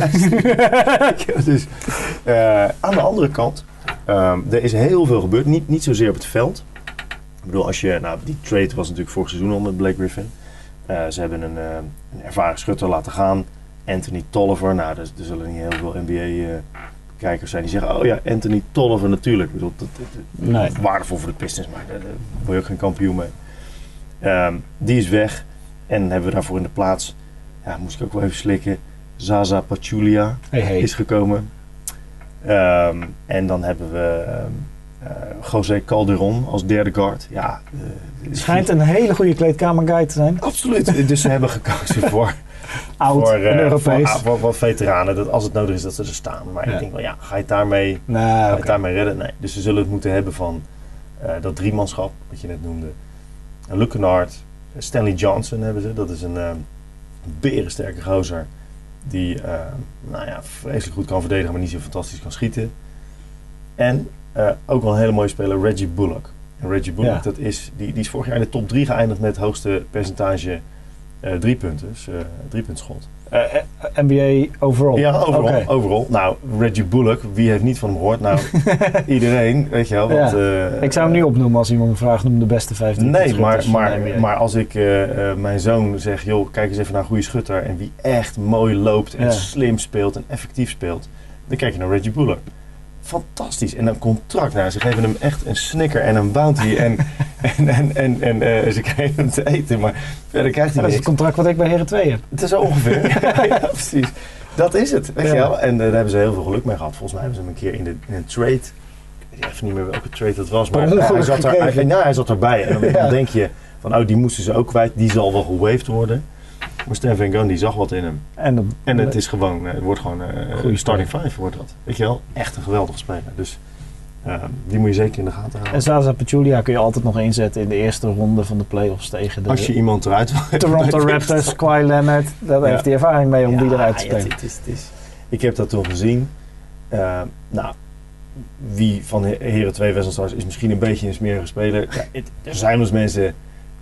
dus, eh, aan de andere kant, ehm, er is heel veel gebeurd. Niet, niet zozeer op het veld. Ik bedoel, als je, nou, die trade was natuurlijk vorig seizoen al met Blake Griffin. Eh, ze hebben een, eh, een ervaren schutter laten gaan. Anthony Tolliver. Nou, er, er zullen niet heel veel NBA-kijkers zijn die zeggen... Oh ja, Anthony Tolliver natuurlijk. Ik bedoel, dat, dat- dat- Nee. waardevol voor de Pistons, maar daar, word je ook geen kampioen mee. Ehm, die is weg. En hebben we daarvoor in de plaats, ja, moest ik ook wel even slikken, Zaza Pachulia Hey, hey. is gekomen. Ehm, en dan hebben we ehm eh, José Calderon als derde guard. Ja, eh, Schijnt een hele goede kleedkamerguy te zijn. Absoluut. Dus ze hebben gekozen voor, Oud voor, en eh, Europees. voor, voor, voor veteranen. Dat als het nodig is dat ze er staan. Maar Ja. ik denk wel, ja, ga je het daarmee nee, Ga het daarmee redden? Nee. Dus ze zullen het moeten hebben van eh, dat driemanschap, wat je net noemde. En Luke Kennard, Stanley Johnson hebben ze. Dat is een eh berensterke gozer. Die eh, nou ja, vreselijk goed kan verdedigen, maar niet zo fantastisch kan schieten. En eh, ook wel een hele mooie speler, Reggie Bullock. En Reggie Bullock, Ja. dat is, die, die is vorig jaar in de top 3 geëindigd met het hoogste percentage eh driepunters, eh driepuntschot. Eh, eh, NBA overall. Ja, overal. Overal. Nou, Reggie Bullock, wie heeft niet van hem gehoord? Nou, iedereen, weet je wel. Want, Ik zou hem nu opnoemen als iemand me vraagt, noem de beste 15 Nee, maar, maar, maar als ik mijn zoon zeg, joh, kijk eens even naar een goede schutter en wie echt mooi loopt en Ja. slim speelt en effectief speelt, dan kijk je naar Reggie Bullock. Fantastisch. En een contract. Nou, ze geven hem echt een snicker en een bounty. En, en, en, en, en eh, ze krijgen hem te eten. Maar verder krijgt hij dat is het contract wat ik bij Heren 2 heb. Het is ongeveer. ja, ja, precies. Dat is het. Weet Ja. je wel? En eh, daar hebben ze heel veel geluk mee gehad. Volgens mij hebben ze hem een keer in, de, in een trade. Ik weet even niet meer welke trade dat was. Maar hij zat, er, hij, nou, hij zat erbij. En dan denk je van, oh, die moesten ze ook kwijt. Die zal wel gewaved worden. Maar Stan Van Gundy zag wat in hem. En, de, En het is gewoon, eh, het wordt gewoon eh Goeie starting five wordt dat. Weet je wel? Echt een geweldige speler. Dus eh, die moet je zeker in de gaten houden. en Zaza Pachulia kun je altijd nog inzetten in de eerste ronde van de playoffs tegen de Als je iemand eruit wil Toronto Raptors, Kawhi Leonard. Daar Ja. heeft hij ervaring mee om die eruit te spelen. het is, het is. Ik heb dat toen gezien. Eh, nou, wie van de Heren 2 Wesselstars is misschien een beetje een smerige speler. Ja, er zijn eens mensen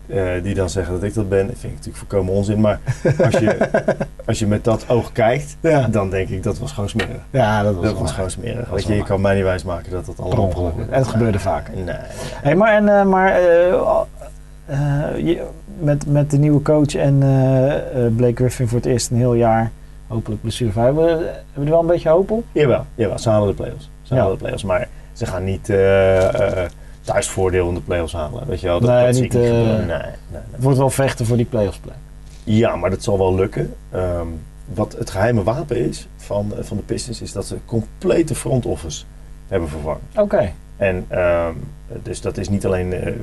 eh, die dan zeggen dat ik dat ben. Dat vind ik natuurlijk voorkomen onzin. Maar als je, als je met dat oog kijkt, Ja, dan denk ik dat was gewoon smerig. ja dat was, Dat gewoon smerig. was Weet je, je kan mij niet wijsmaken dat dat allemaal ongeluk. En het gebeurde vaker. Nee. Hey, maar en, eh, maar eh, je- met, met de nieuwe coach en Blake Griffin voor het eerst een heel jaar, hopelijk blessurevrij, hebben we, hebben we er wel een beetje hoop op? Jawel, jawel, ze halen de play-offs. Ze Ja. halen de play-offs, maar ze gaan niet thuisvoordeel in de play-offs halen. Weet je wel, dat, Nee, dat zie niet, ik niet eh, gebeuren. Nee, nee, nee. Het wordt wel vechten voor die playoffs play. Ja, maar dat zal wel lukken. Ehm, wat het geheime wapen is van, eh, van de Pistons, is dat ze complete front office hebben vervangen. Oké. En ehm, dus dat is niet alleen eh,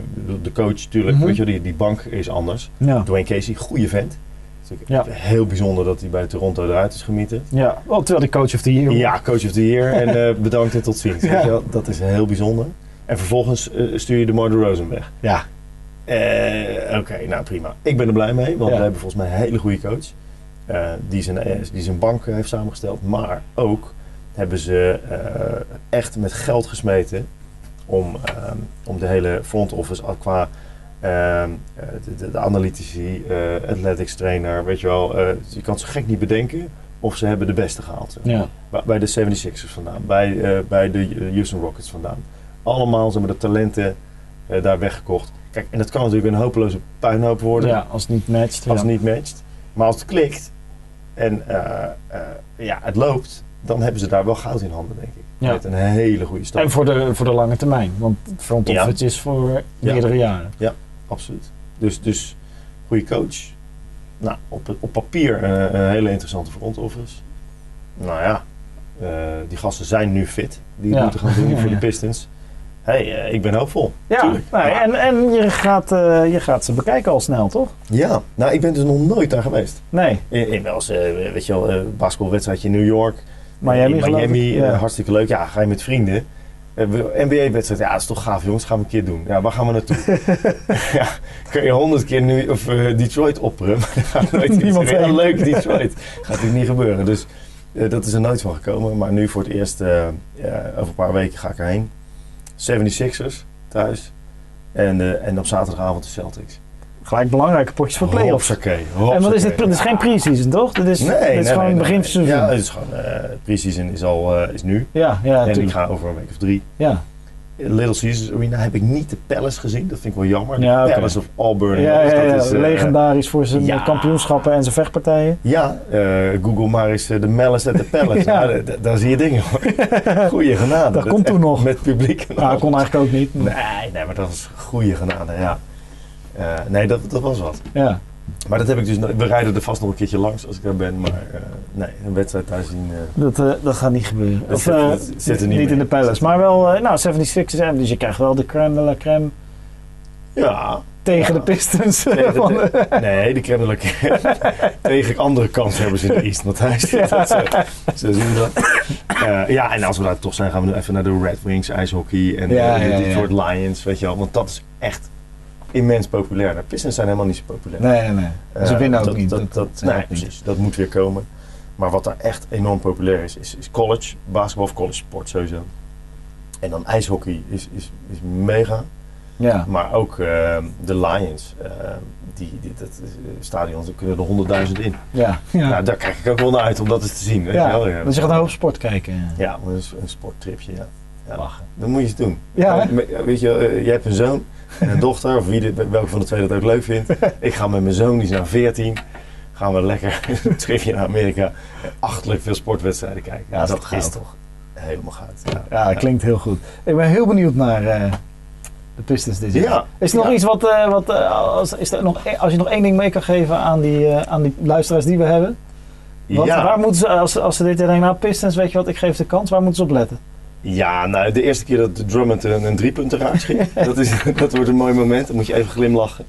de coach natuurlijk, Mhm. weet je, die, die bank is anders. Ja. Dwayne Casey, goede vent. Ja. heel bijzonder dat hij bij Toronto eruit is gemieten. ja. Oh, terwijl die coach of the year Ja, coach of the year en bedankt en tot ziens. Ja. Weet je wel, dat is heel bijzonder. En vervolgens eh, stuur je de Marder Rosen weg. Ja. Eh, Oké, nou prima. Ik ben er blij mee, want Ja. we hebben volgens mij een hele goede coach. eh, die, zijn, die zijn bank heeft samengesteld. Maar ook hebben ze echt met geld gesmeten om, ehm, om de hele front office qua ehm, eh, de, de, de analytici, athletics trainer, weet je wel. je kan het zo gek niet bedenken of ze hebben de beste gehaald. Ja. Bij- de 76ers vandaan, bij, bij de Houston Rockets vandaan. Allemaal zijn de talenten eh, daar weggekocht. Kijk, en dat kan natuurlijk een hopeloze puinhoop worden ja, als het niet matcht. als ja. het niet matcht. Maar als het klikt en eh, eh, ja, het loopt, dan hebben ze daar wel goud in handen, denk ik. Ja. Met een hele goede stap. En voor de, voor de lange termijn. Want front Ja. office is voor Ja. meerdere jaren. Absoluut. Dus, dus goede coach. Nou, op, op papier een hele interessante front office. Nou ja, die gasten zijn nu fit. Die Ja. moeten gaan doen Ja, voor ja. de Pistons. Hey, eh, ik ben hoopvol. Ja, Maar- en, en je, gaat, eh, je gaat ze bekijken al snel, toch? Ja, nou ik ben dus nog nooit daar geweest. Nee, In, in wel eens, eh, weet je wel, eh basketbalwedstrijdje in New York. Miami in. Miami, Ja. hartstikke leuk. Ja, ga je met vrienden. We- NBA-wedstrijd, ja, dat is toch gaaf jongens, gaan we een keer doen. Ja, waar gaan we naartoe? ja, kun je honderd keer nu, of, Detroit opperen, maar dan gaat nooit Niemand leuk Detroit. gaat natuurlijk niet gebeuren. Dus dat is er nooit van gekomen. Maar nu voor het eerst, over een paar weken ga ik erheen. 76ers thuis. En, eh, en op zaterdagavond de Celtics. gelijk belangrijke potjes voor playoffs. Hopsakee, En wat is dit? Dit is geen pre-season, toch? Dit is, Nee, dit is nee, gewoon nee, begin seizoen. Ja, het is gewoon, eh pre-season is al is nu. ja, ja, en die natuurlijk. gaan over een week of drie. Ja. Little Caesars Arena heb ik niet de Palace gezien. Dat vind ik wel jammer. Ja. Palace of Auburn. Ja, ja, dat is, eh, legendarisch voor zijn kampioenschappen en zijn vechtpartijen. Ja, eh, Google maar eens eh, de Malice at the Palace. Ja. daar, zie je dingen hoor. Goeie genade. Dat komt toen nog. Met publiek. Nou, dat kon eigenlijk ook niet. Nee, nee, maar dat was goede genade, ja. Nee, dat, dat was wat. Ja. Maar dat heb ik dus... We rijden er vast nog een keertje langs als ik daar ben. Maar eh, nee, een wedstrijd daar zien... eh, Dat, eh, dat gaat niet gebeuren. Dat Of, zit- dat zit er niet in de Palace. Maar wel, nou, 76ers. en Dus je krijgt wel de crème de la crème ja, tegen Ja. de Pistons. Tegen Van de- de- Nee, de kennelijk tegen andere kansen hebben ze in de East, Matthijs. Ja. Dat, zo zien we dat. Ja, en als we daar toch zijn, gaan we nu even naar de Red Wings ijshockey en Ja, de. Detroit Lions, weet je wel. Want dat is echt immens populair. De Pistons zijn helemaal niet zo populair. Nee, nee, nee. Eh, Ze winnen ook dat, niet. Dat, Dat- dat, dat nee, precies. Dat moet weer komen. Maar wat daar echt enorm populair is, is, is college. Basketbal of college sport sowieso. En dan ijshockey is, is, is mega. Ja. Maar ook eh, de Lions, eh, die, die, dat eh, stadion, daar kunnen er honderdduizend in. Ja. Ja. Ja. daar kijk ik ook wel naar uit om dat eens te zien. Weet je ja. wel? Ja, Dus je gaat een hoop sport kijken. ja een, een sporttripje, ja. ja. Lachen. Dat moet je eens doen. Ja, hè? Weet je, eh, je hebt een zoon en een dochter, of wie de, welke van de twee dat ook leuk vindt. Ik ga met mijn zoon, die is nou 14, gaan we lekker een tripje naar Amerika achtelijk veel sportwedstrijden kijken. Ja, dat dat is is goud. toch helemaal goud. Ja, Ja, klinkt heel goed. Ik ben heel benieuwd naar eh, de Pistons dit jaar. Ja. Is er nog iets wat, eh, wat eh, als, is er nog, e- als je nog één ding mee kan geven aan die, aan die luisteraars die we hebben? Wat. Waar moeten ze, als, als ze dit jaar denken, nou Pistons, weet je wat, ik geef de kans, waar moeten ze op letten? Ja, nou, de eerste keer dat Drummond een, een driepunten raak schiet, dat, is, dat wordt een mooi moment. Dan moet je even glimlachen.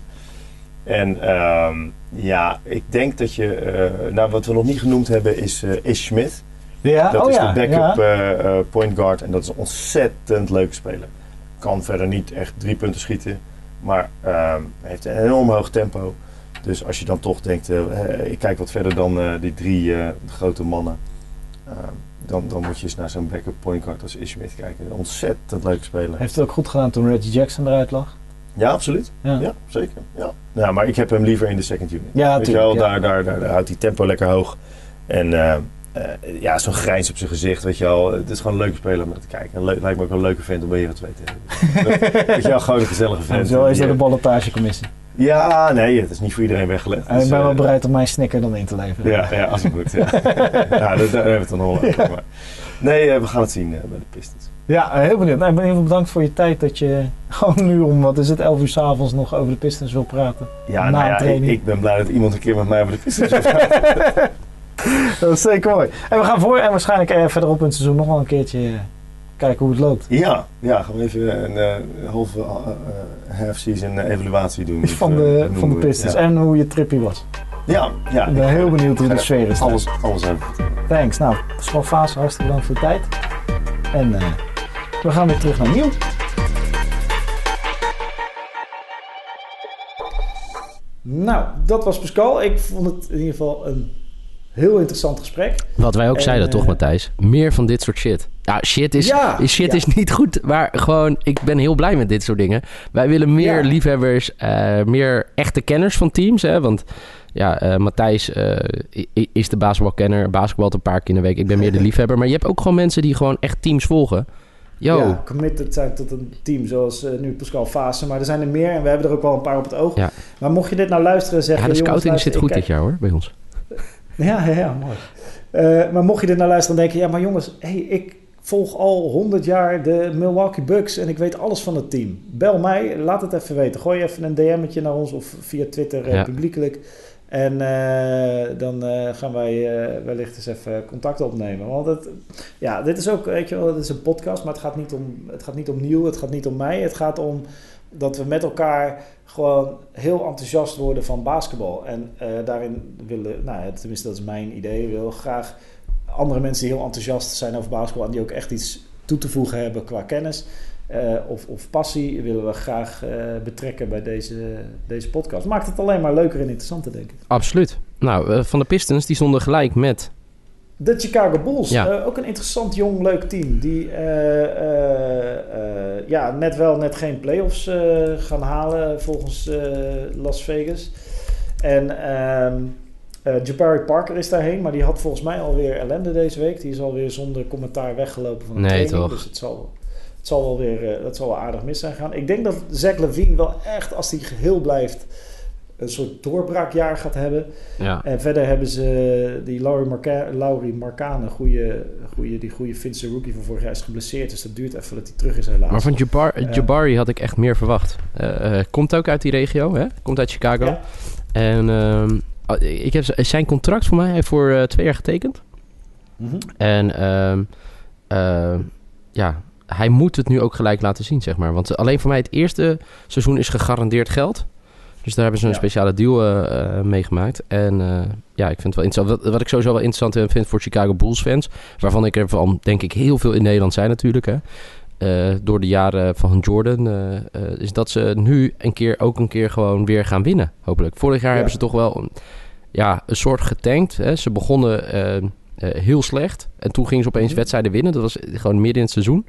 En ehm, ja, ik denk dat je, eh, nou wat we nog niet genoemd hebben is eh Ish Smith. Ja, Dat oh is ja, de backup ja. eh, point guard en dat is een ontzettend leuke speler. Kan verder niet echt drie punten schieten, maar ehm, heeft een enorm hoog tempo. Dus als je dan toch denkt, ik kijk wat verder dan die drie grote mannen, ehm, dan, dan moet je eens naar zo'n backup point guard als Ish Smith kijken. Een ontzettend leuke speler. Heeft het ook goed gedaan toen Reggie Jackson eruit lag? Ja, absoluut. Ja. Ja, zeker. Ja. Ja, maar ik heb hem liever in de second unit. Ja, Weet je wel, ja. daar, daar, daar, daar houdt hij tempo lekker hoog. En eh, ja, zo'n grijns op zijn gezicht, weet je wel. Het is gewoon een leuke speler om naar te kijken. En le- lijkt me ook een leuke vent om bij Heren 2 te hebben. weet je wel, gewoon een gezellige vent. Zo is dat de ballotagecommissie. Ja, nee, het is niet voor iedereen weggelegd. Ik Dus, ben wel eh, bereid om mijn snicker dan in te leveren. Ja, ja, als het moet. Ja, ja daar, daar hebben we het dan al over. Nee, eh, we gaan het zien eh, bij de Pistons. Ja, heel benieuwd. Nou, ik ben heel bedankt voor je tijd dat je gewoon nu om, wat is het, 11 uur s'avonds nog over de Pistons wil praten. Ja, Na nou een ja, ik, training. ik ben blij dat iemand een keer met mij over de Pistons wil praten. Dat is zeker mooi. En we gaan voor en waarschijnlijk verderop in het seizoen nog wel een keertje kijken hoe het loopt. Ja, ja, gaan we even een eh, halve eh, eh, half-season evaluatie doen. Van de, noemen van de. Pistons Ja, en hoe je trippie was. ja, ja Ik ben heel benieuwd hoe de sfeer is. alles, alles over. Thanks. Nou, Fase, hartstikke bedankt voor de tijd. En we gaan weer terug naar Nieuw. Nou, dat was Pascal. Ik vond het in ieder geval een heel interessant gesprek. Wat wij ook En, zeiden, toch eh, Matthijs? Meer van dit soort shit. Ja, shit is, Ja, shit ja. is niet goed. Maar gewoon, ik ben heel blij met dit soort dingen. Wij willen meer Ja. liefhebbers, eh, meer echte kenners van teams. Hè? Want ja, eh, Matthijs is de basketbalkenner. Basketbalt een paar keer in de week. Ik ben meer de liefhebber. Maar je hebt ook gewoon mensen die gewoon echt teams volgen. Yo, Ja, committed zijn tot een team zoals nu Pascal Fase. Maar er zijn er meer en we hebben er ook wel een paar op het oog. Ja. Maar mocht je dit nou luisteren en ja, zeggen... de jongens, scouting zit goed dit jaar hoor, bij ons. Ja, ja, ja, mooi. Eh, maar mocht je dit nou luisteren, denk je... Ja, maar jongens, hey, ik volg al 100 jaar de Milwaukee Bucks en ik weet alles van het team. Bel mij, laat het even weten. Gooi even een DM'tje naar ons of via Twitter eh, Ja. publiekelijk. En eh, dan gaan wij wellicht eens even contact opnemen. Want het, ja, dit is ook, weet je wel, het is een podcast, maar het gaat niet om, het gaat niet om Nieuw, het gaat niet om mij. Het gaat om dat we met elkaar gewoon heel enthousiast worden van basketbal. En eh, daarin willen, nou tenminste dat is mijn idee, wil graag andere mensen die heel enthousiast zijn over basketbal en die ook echt iets toe te voegen hebben qua kennis eh, of, of passie, willen we graag eh, betrekken bij deze, deze podcast. Maakt het alleen maar leuker en interessanter, denk ik. Absoluut. Nou, van de Pistons, die stonden gelijk met... De Chicago Bulls, Ja. eh, ook een interessant jong leuk team. Die eh, eh, ja, net wel net geen playoffs gaan halen volgens Las Vegas. En ehm eh, Jabari Parker is daarheen, maar die had volgens mij alweer ellende deze week. Die is alweer zonder commentaar weggelopen van de Nee, training. toch? Dus het zal, het zal wel weer dat zal wel aardig mis zijn gaan. Ik denk dat Zach Levine wel echt, als hij geheel blijft, een soort doorbraakjaar gaat hebben. Ja, En verder hebben ze die Laurie, Marca Laurie Marcane, goede, goede, die goede Finse rookie van vorig jaar, is geblesseerd. Dus dat duurt even dat hij terug is helaas. maar van Ja. Jabari had ik echt meer verwacht. Eh, eh, komt ook uit die regio, hè? Komt uit Chicago. Ja. En ehm, oh, ik heb zijn contract voor mij hij voor eh, twee jaar getekend. Mhm. En ehm, ehm, ja, hij moet het nu ook gelijk laten zien, zeg maar. Want alleen voor mij het eerste seizoen is gegarandeerd geld. Dus daar hebben ze een Ja. speciale deal eh, eh, mee gemaakt. En eh, ja, ik vind het wel interessant. Wat, wat ik sowieso wel interessant vind voor Chicago Bulls fans... waarvan ik er van, denk ik, heel veel in Nederland zijn natuurlijk... Hè, door de jaren van Jordan... is dat ze nu een keer ook een keer gewoon weer gaan winnen, hopelijk. Vorig jaar Ja. hebben ze toch wel een, ja, een soort getankt. Hè. Ze begonnen... heel slecht. En toen gingen ze opeens Mhm. wedstrijden winnen. Dat was gewoon midden in het seizoen.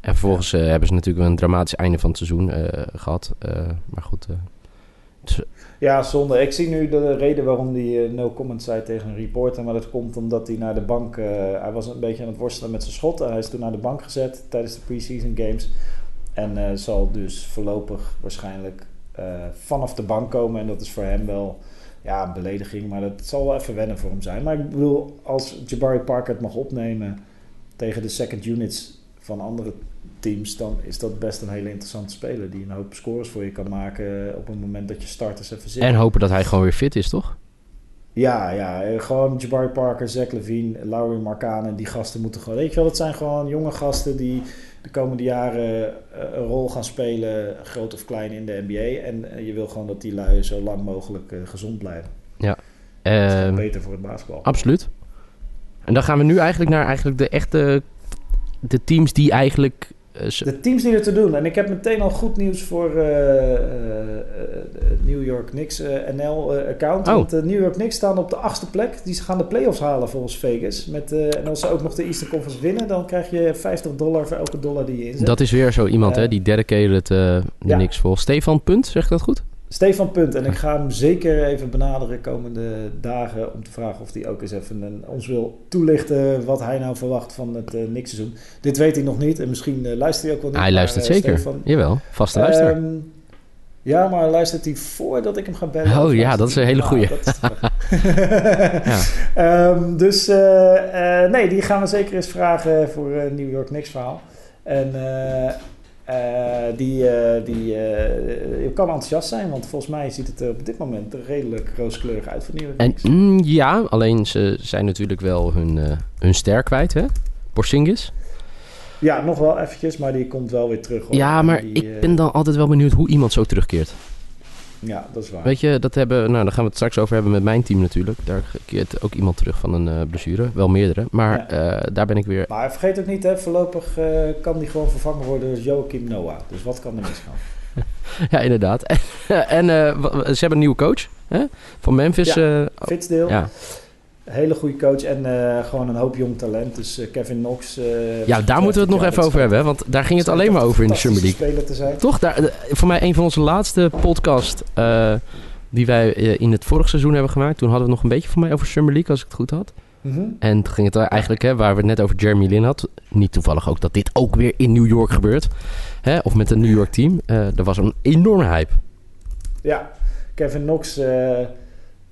En vervolgens hebben ze natuurlijk wel een dramatisch einde van het seizoen eh, gehad. Eh, maar goed, Ja, zonde. Ik zie nu de reden waarom hij eh, no comment zei tegen een reporter. Maar dat komt omdat hij naar de bank... eh, hij was een beetje aan het worstelen met zijn schot. En hij is toen naar de bank gezet tijdens de preseason games. En eh, zal dus voorlopig waarschijnlijk vanaf de bank komen. En dat is voor hem wel ja, een belediging. Maar dat zal wel even wennen voor hem zijn. Maar ik bedoel, als Jabari Parker het mag opnemen tegen de second units van andere teams, dan is dat best een hele interessante speler die een hoop scores voor je kan maken op het moment dat je starters even zitten. en hopen dat hij gewoon weer fit is, toch? Ja, ja, eh, gewoon Jabari Parker, Zach Levine, Laurie Markkanen, die gasten moeten gewoon... Weet je wel, dat zijn gewoon jonge gasten die de komende jaren eh, een rol gaan spelen, groot of klein, in de NBA. En eh, je wil gewoon dat die lui zo lang mogelijk gezond blijven. Gewoon Ehm, beter voor het basketbal. absoluut. En dan gaan we nu eigenlijk naar eigenlijk de echte... De teams die eigenlijk... eh, De teams die er te doen. En ik heb meteen al goed nieuws voor eh, eh, New York Knicks NL-account. Oh. Want de New York Knicks staan op de achtste plek. Die gaan de playoffs halen volgens Vegas. Met, en als ze ook nog de Eastern Conference winnen, dan krijg je 50 dollar voor elke dollar die je inzet. dat is weer zo iemand, hè? Die dedicated ja. niks vol. Stefan Punt, zeg ik dat goed? Stefan Punt. En ik ga hem zeker even benaderen komende dagen om te vragen of hij ook eens even een, ons wil toelichten wat hij nou verwacht van het uh, Knicks-seizoen. Dit weet hij nog niet en misschien eh, luistert hij ook wel niet. hij maar, luistert eh, zeker. Stefan, Jawel, vaste luisteraar. Ehm, ja, maar luistert hij voordat ik hem ga bellen? Oh ja, dat is een hele goeie. Ja. Ehm, dus nee, die gaan we zeker eens vragen voor een New York Knicks verhaal. En die, eh, die eh, kan enthousiast zijn, want volgens mij ziet het er op dit moment redelijk rooskleurig uit voor York En mm, ja, alleen ze zijn natuurlijk wel hun, eh, hun ster kwijt, hè? Porzingis. Ja, nog wel eventjes, maar die komt wel weer terug. hoor. Ja, maar Die, ik eh, ben dan altijd wel benieuwd hoe iemand zo terugkeert. Ja, dat is waar. Weet je, dat hebben, nou, daar gaan we het straks over hebben met mijn team natuurlijk. Daar keert ook iemand terug van een eh, blessure. Wel meerdere. Maar eh, daar ben ik weer... Maar vergeet ook niet, hè, voorlopig eh, kan die gewoon vervangen worden door Joachim Noah. Dus wat kan er misgaan? Ja, inderdaad. en ze hebben een nieuwe coach hè? van Memphis. Ja. ja. Hele goede coach en eh, gewoon een hoop jong talent. Dus eh, Kevin Knox. eh, Ja, daar moeten we het nog even over hebben, want daar ging het alleen maar over in de Summer League. Speler te zijn. Toch? Daar, voor mij een van onze laatste podcast die wij in het vorige seizoen hebben gemaakt. Toen hadden we nog een beetje voor mij over Summer League, als ik het goed had. Mhm. En toen ging het eigenlijk, hè, waar we het net over Jeremy Lin had. Niet toevallig ook dat dit ook weer in New York gebeurt. Hè, of met een New York team. Er was een enorme hype. Ja, Kevin Knox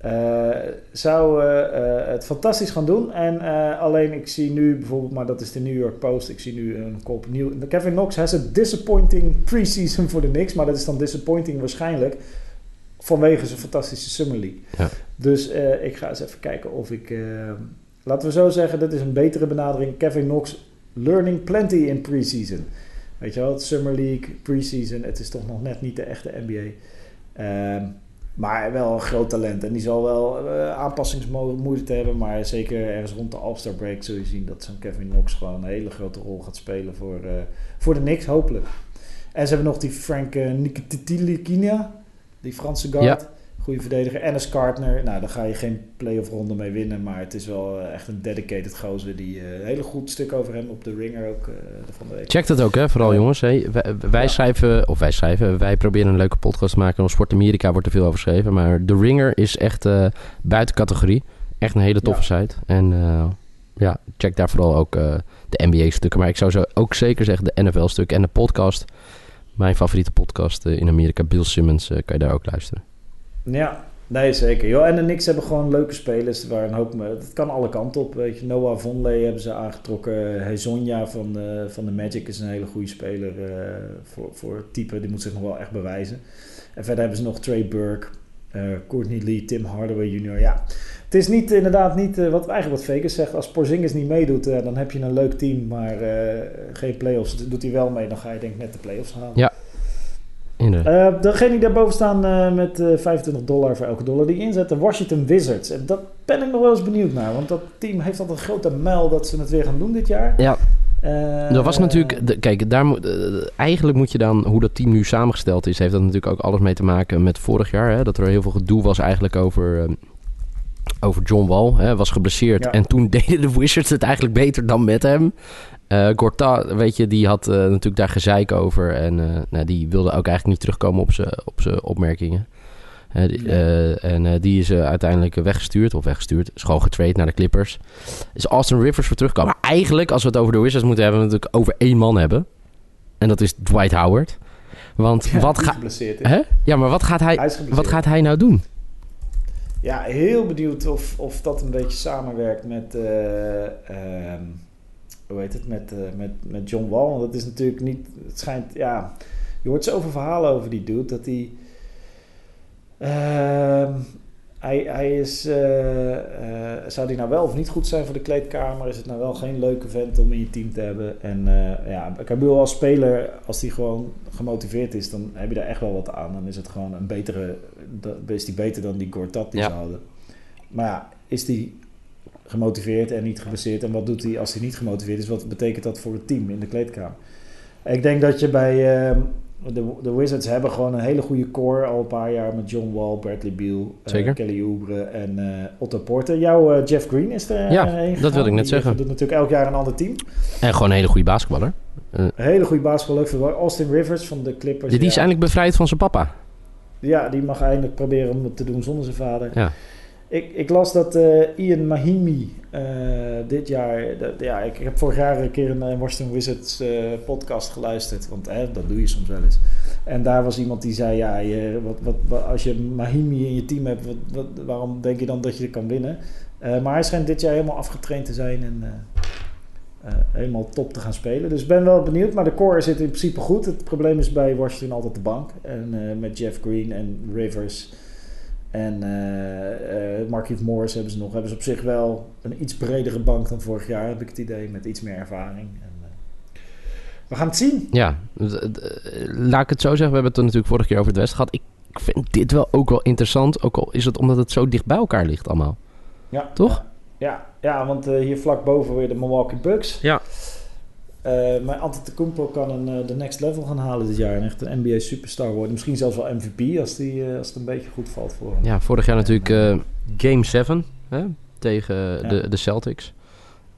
eh, zou eh, eh, het fantastisch gaan doen. En alleen ik zie nu bijvoorbeeld, maar dat is de New York Post. Ik zie nu een kop nieuw. Kevin Knox has a disappointing preseason voor de Knicks. Maar dat is dan disappointing waarschijnlijk vanwege zijn fantastische Summer League. Ja. Dus ik ga eens even kijken of ik... laten we zo zeggen, dit is een betere benadering. Kevin Knox learning plenty in preseason. Weet je wel, het Summer League, preseason. Het is toch nog net niet de echte NBA. Ehm, maar wel een groot talent. En die zal wel eh, aanpassingsmoeite hebben. Maar zeker ergens rond de All-Star break zul je zien dat zo'n Kevin Knox gewoon een hele grote rol gaat spelen voor, eh, voor de Knicks, hopelijk. En ze hebben nog die Frank uh, Nikitilikina, die Franse guard. Goede verdediger. Ennis Cartner. Nou, daar ga je geen playoff ronde mee winnen. Maar het is wel eh, echt een dedicated gozer. Die eh, een hele goed stuk over hem op de ringer ook eh, van de week. Check dat ook, hè, vooral jongens. Hè. Wij, wij Ja. schrijven, of wij schrijven, wij proberen een leuke podcast te maken. Op Sport Amerika wordt er veel over geschreven. Maar The Ringer is echt buiten categorie. Echt een hele toffe site. En ja, check daar vooral ook de NBA-stukken. Maar ik zou zo ook zeker zeggen de NFL-stukken en de podcast. Mijn favoriete podcast in Amerika, Bill Simmons, kan je daar ook luisteren. Ja, nee zeker. Joh, en de Knicks hebben gewoon leuke spelers waar een hoop... Het kan alle kanten op. Weet je. Noah Vonleh hebben ze aangetrokken. Hezonja van, de- van de Magic is een hele goede speler eh, voor, voor het type. Die moet zich nog wel echt bewijzen. En verder hebben ze nog Trey Burke, eh, Courtney Lee, Tim Hardaway Jr. Ja, het is niet inderdaad niet eh, wat eigenlijk wat Vegas zegt. Als Porzingis niet meedoet, eh, dan heb je een leuk team, maar eh, geen playoffs. Doet hij wel mee, dan ga je denk ik net de playoffs halen. Ja. Inderdaad. Eh, degene die daarboven staan eh, met eh 25 dollar voor elke dollar die inzet, de Washington Wizards. En dat ben ik nog wel eens benieuwd naar, want dat team heeft altijd een grote mijl dat ze het weer gaan doen dit jaar. Ja, Dat was natuurlijk, de- kijk, daar moet, eigenlijk moet je dan, hoe dat team nu samengesteld is, heeft dat natuurlijk ook alles mee te maken met vorig jaar. Hè, dat er heel veel gedoe was eigenlijk over, over John Wall. Hè, was geblesseerd. Ja. En toen deden de Wizards het eigenlijk beter dan met hem. Eh Gortat, weet je, die had eh, natuurlijk daar gezeik over. En eh, nou, die wilde ook eigenlijk niet terugkomen op zijn op zijn opmerkingen. Die- en die is uiteindelijk weggestuurd, of weggestuurd, is gewoon naar de Clippers. Is Austin Rivers voor terugkomen. Maar eigenlijk, als we het over de Wizards moeten hebben, we het natuurlijk over één man hebben. En dat is Dwight Howard. Want Ja, wat gaat... Hè? Ja, maar wat gaat, hij, wat gaat hij nou doen? Ja, heel benieuwd of, of dat een beetje samenwerkt met, eh, ehm, hoe heet het, met, eh, met, met John Wall. Want dat is natuurlijk niet, het schijnt, ja, je hoort zoveel verhalen over die dude, dat hij, ehm, hij, hij is, eh, eh, zou die nou wel of niet goed zijn voor de kleedkamer? Is het nou wel geen leuke vent om in je team te hebben? En ja, ik bedoel als speler, als die gewoon gemotiveerd is, dan heb je daar echt wel wat aan. Dan is het gewoon een betere, is die beter dan die Gortat die Ja. ze hadden. Maar ja, is die gemotiveerd en niet geblesseerd? En wat doet hij als hij niet gemotiveerd is? Wat betekent dat voor het team in de kleedkamer? Ik denk dat je bij ehm, de, de Wizards hebben gewoon een hele goede core al een paar jaar met John Wall, Bradley Beal, eh. Kelly Oubre en eh, Otto Porter. Jouw eh, Jeff Green is er Ja, heen dat wilde ik net Die, zeggen. eh, doet natuurlijk elk jaar een ander team. En gewoon een hele goede basketballer. Een hele goede basketbal. Leuk voor Austin Rivers van de Clippers. Die is ja. eindelijk bevrijd van zijn papa. Ja, die mag eindelijk proberen om het te doen zonder zijn vader. Ja. Ik, ik las dat eh, Ian Mahimi eh, dit jaar... ja, ik, heb vorig jaar een keer een eh, Washington Wizards podcast geluisterd. Want hè, dat doe je soms wel eens. En daar was iemand die zei... Ja, je, wat, wat, als je Mahimi in je team hebt... Waarom denk je dan dat je kan winnen? Maar hij schijnt dit jaar helemaal afgetraind te zijn... En, helemaal top te gaan spelen. Dus ik ben wel benieuwd. Maar de core zit in principe goed. Het probleem is bij Washington altijd de bank. En met Jeff Green en Rivers... En uh, uh, Morris hebben ze nog. Hebben ze op zich wel een iets bredere bank dan vorig jaar, heb ik het idee. Met iets meer ervaring. En, uh, we gaan het zien. Ja, laat ik het zo zeggen. We hebben het er natuurlijk vorige keer over het West gehad. Ik vind dit wel ook wel interessant. Ook al is het omdat het zo dicht bij elkaar ligt allemaal. Ja. Toch? Ja, ja, ja want uh, hier vlak boven weer de Milwaukee Bucks. Ja. Uh, maar Antetokounmpo kan een, uh, de next level gaan halen dit jaar. En echt een NBA superstar worden. Misschien zelfs wel MVP als, die, uh, als het een beetje goed valt voor hem. Ja, vorig jaar natuurlijk uh, Game 7. Hè? tegen Ja. de, de Celtics.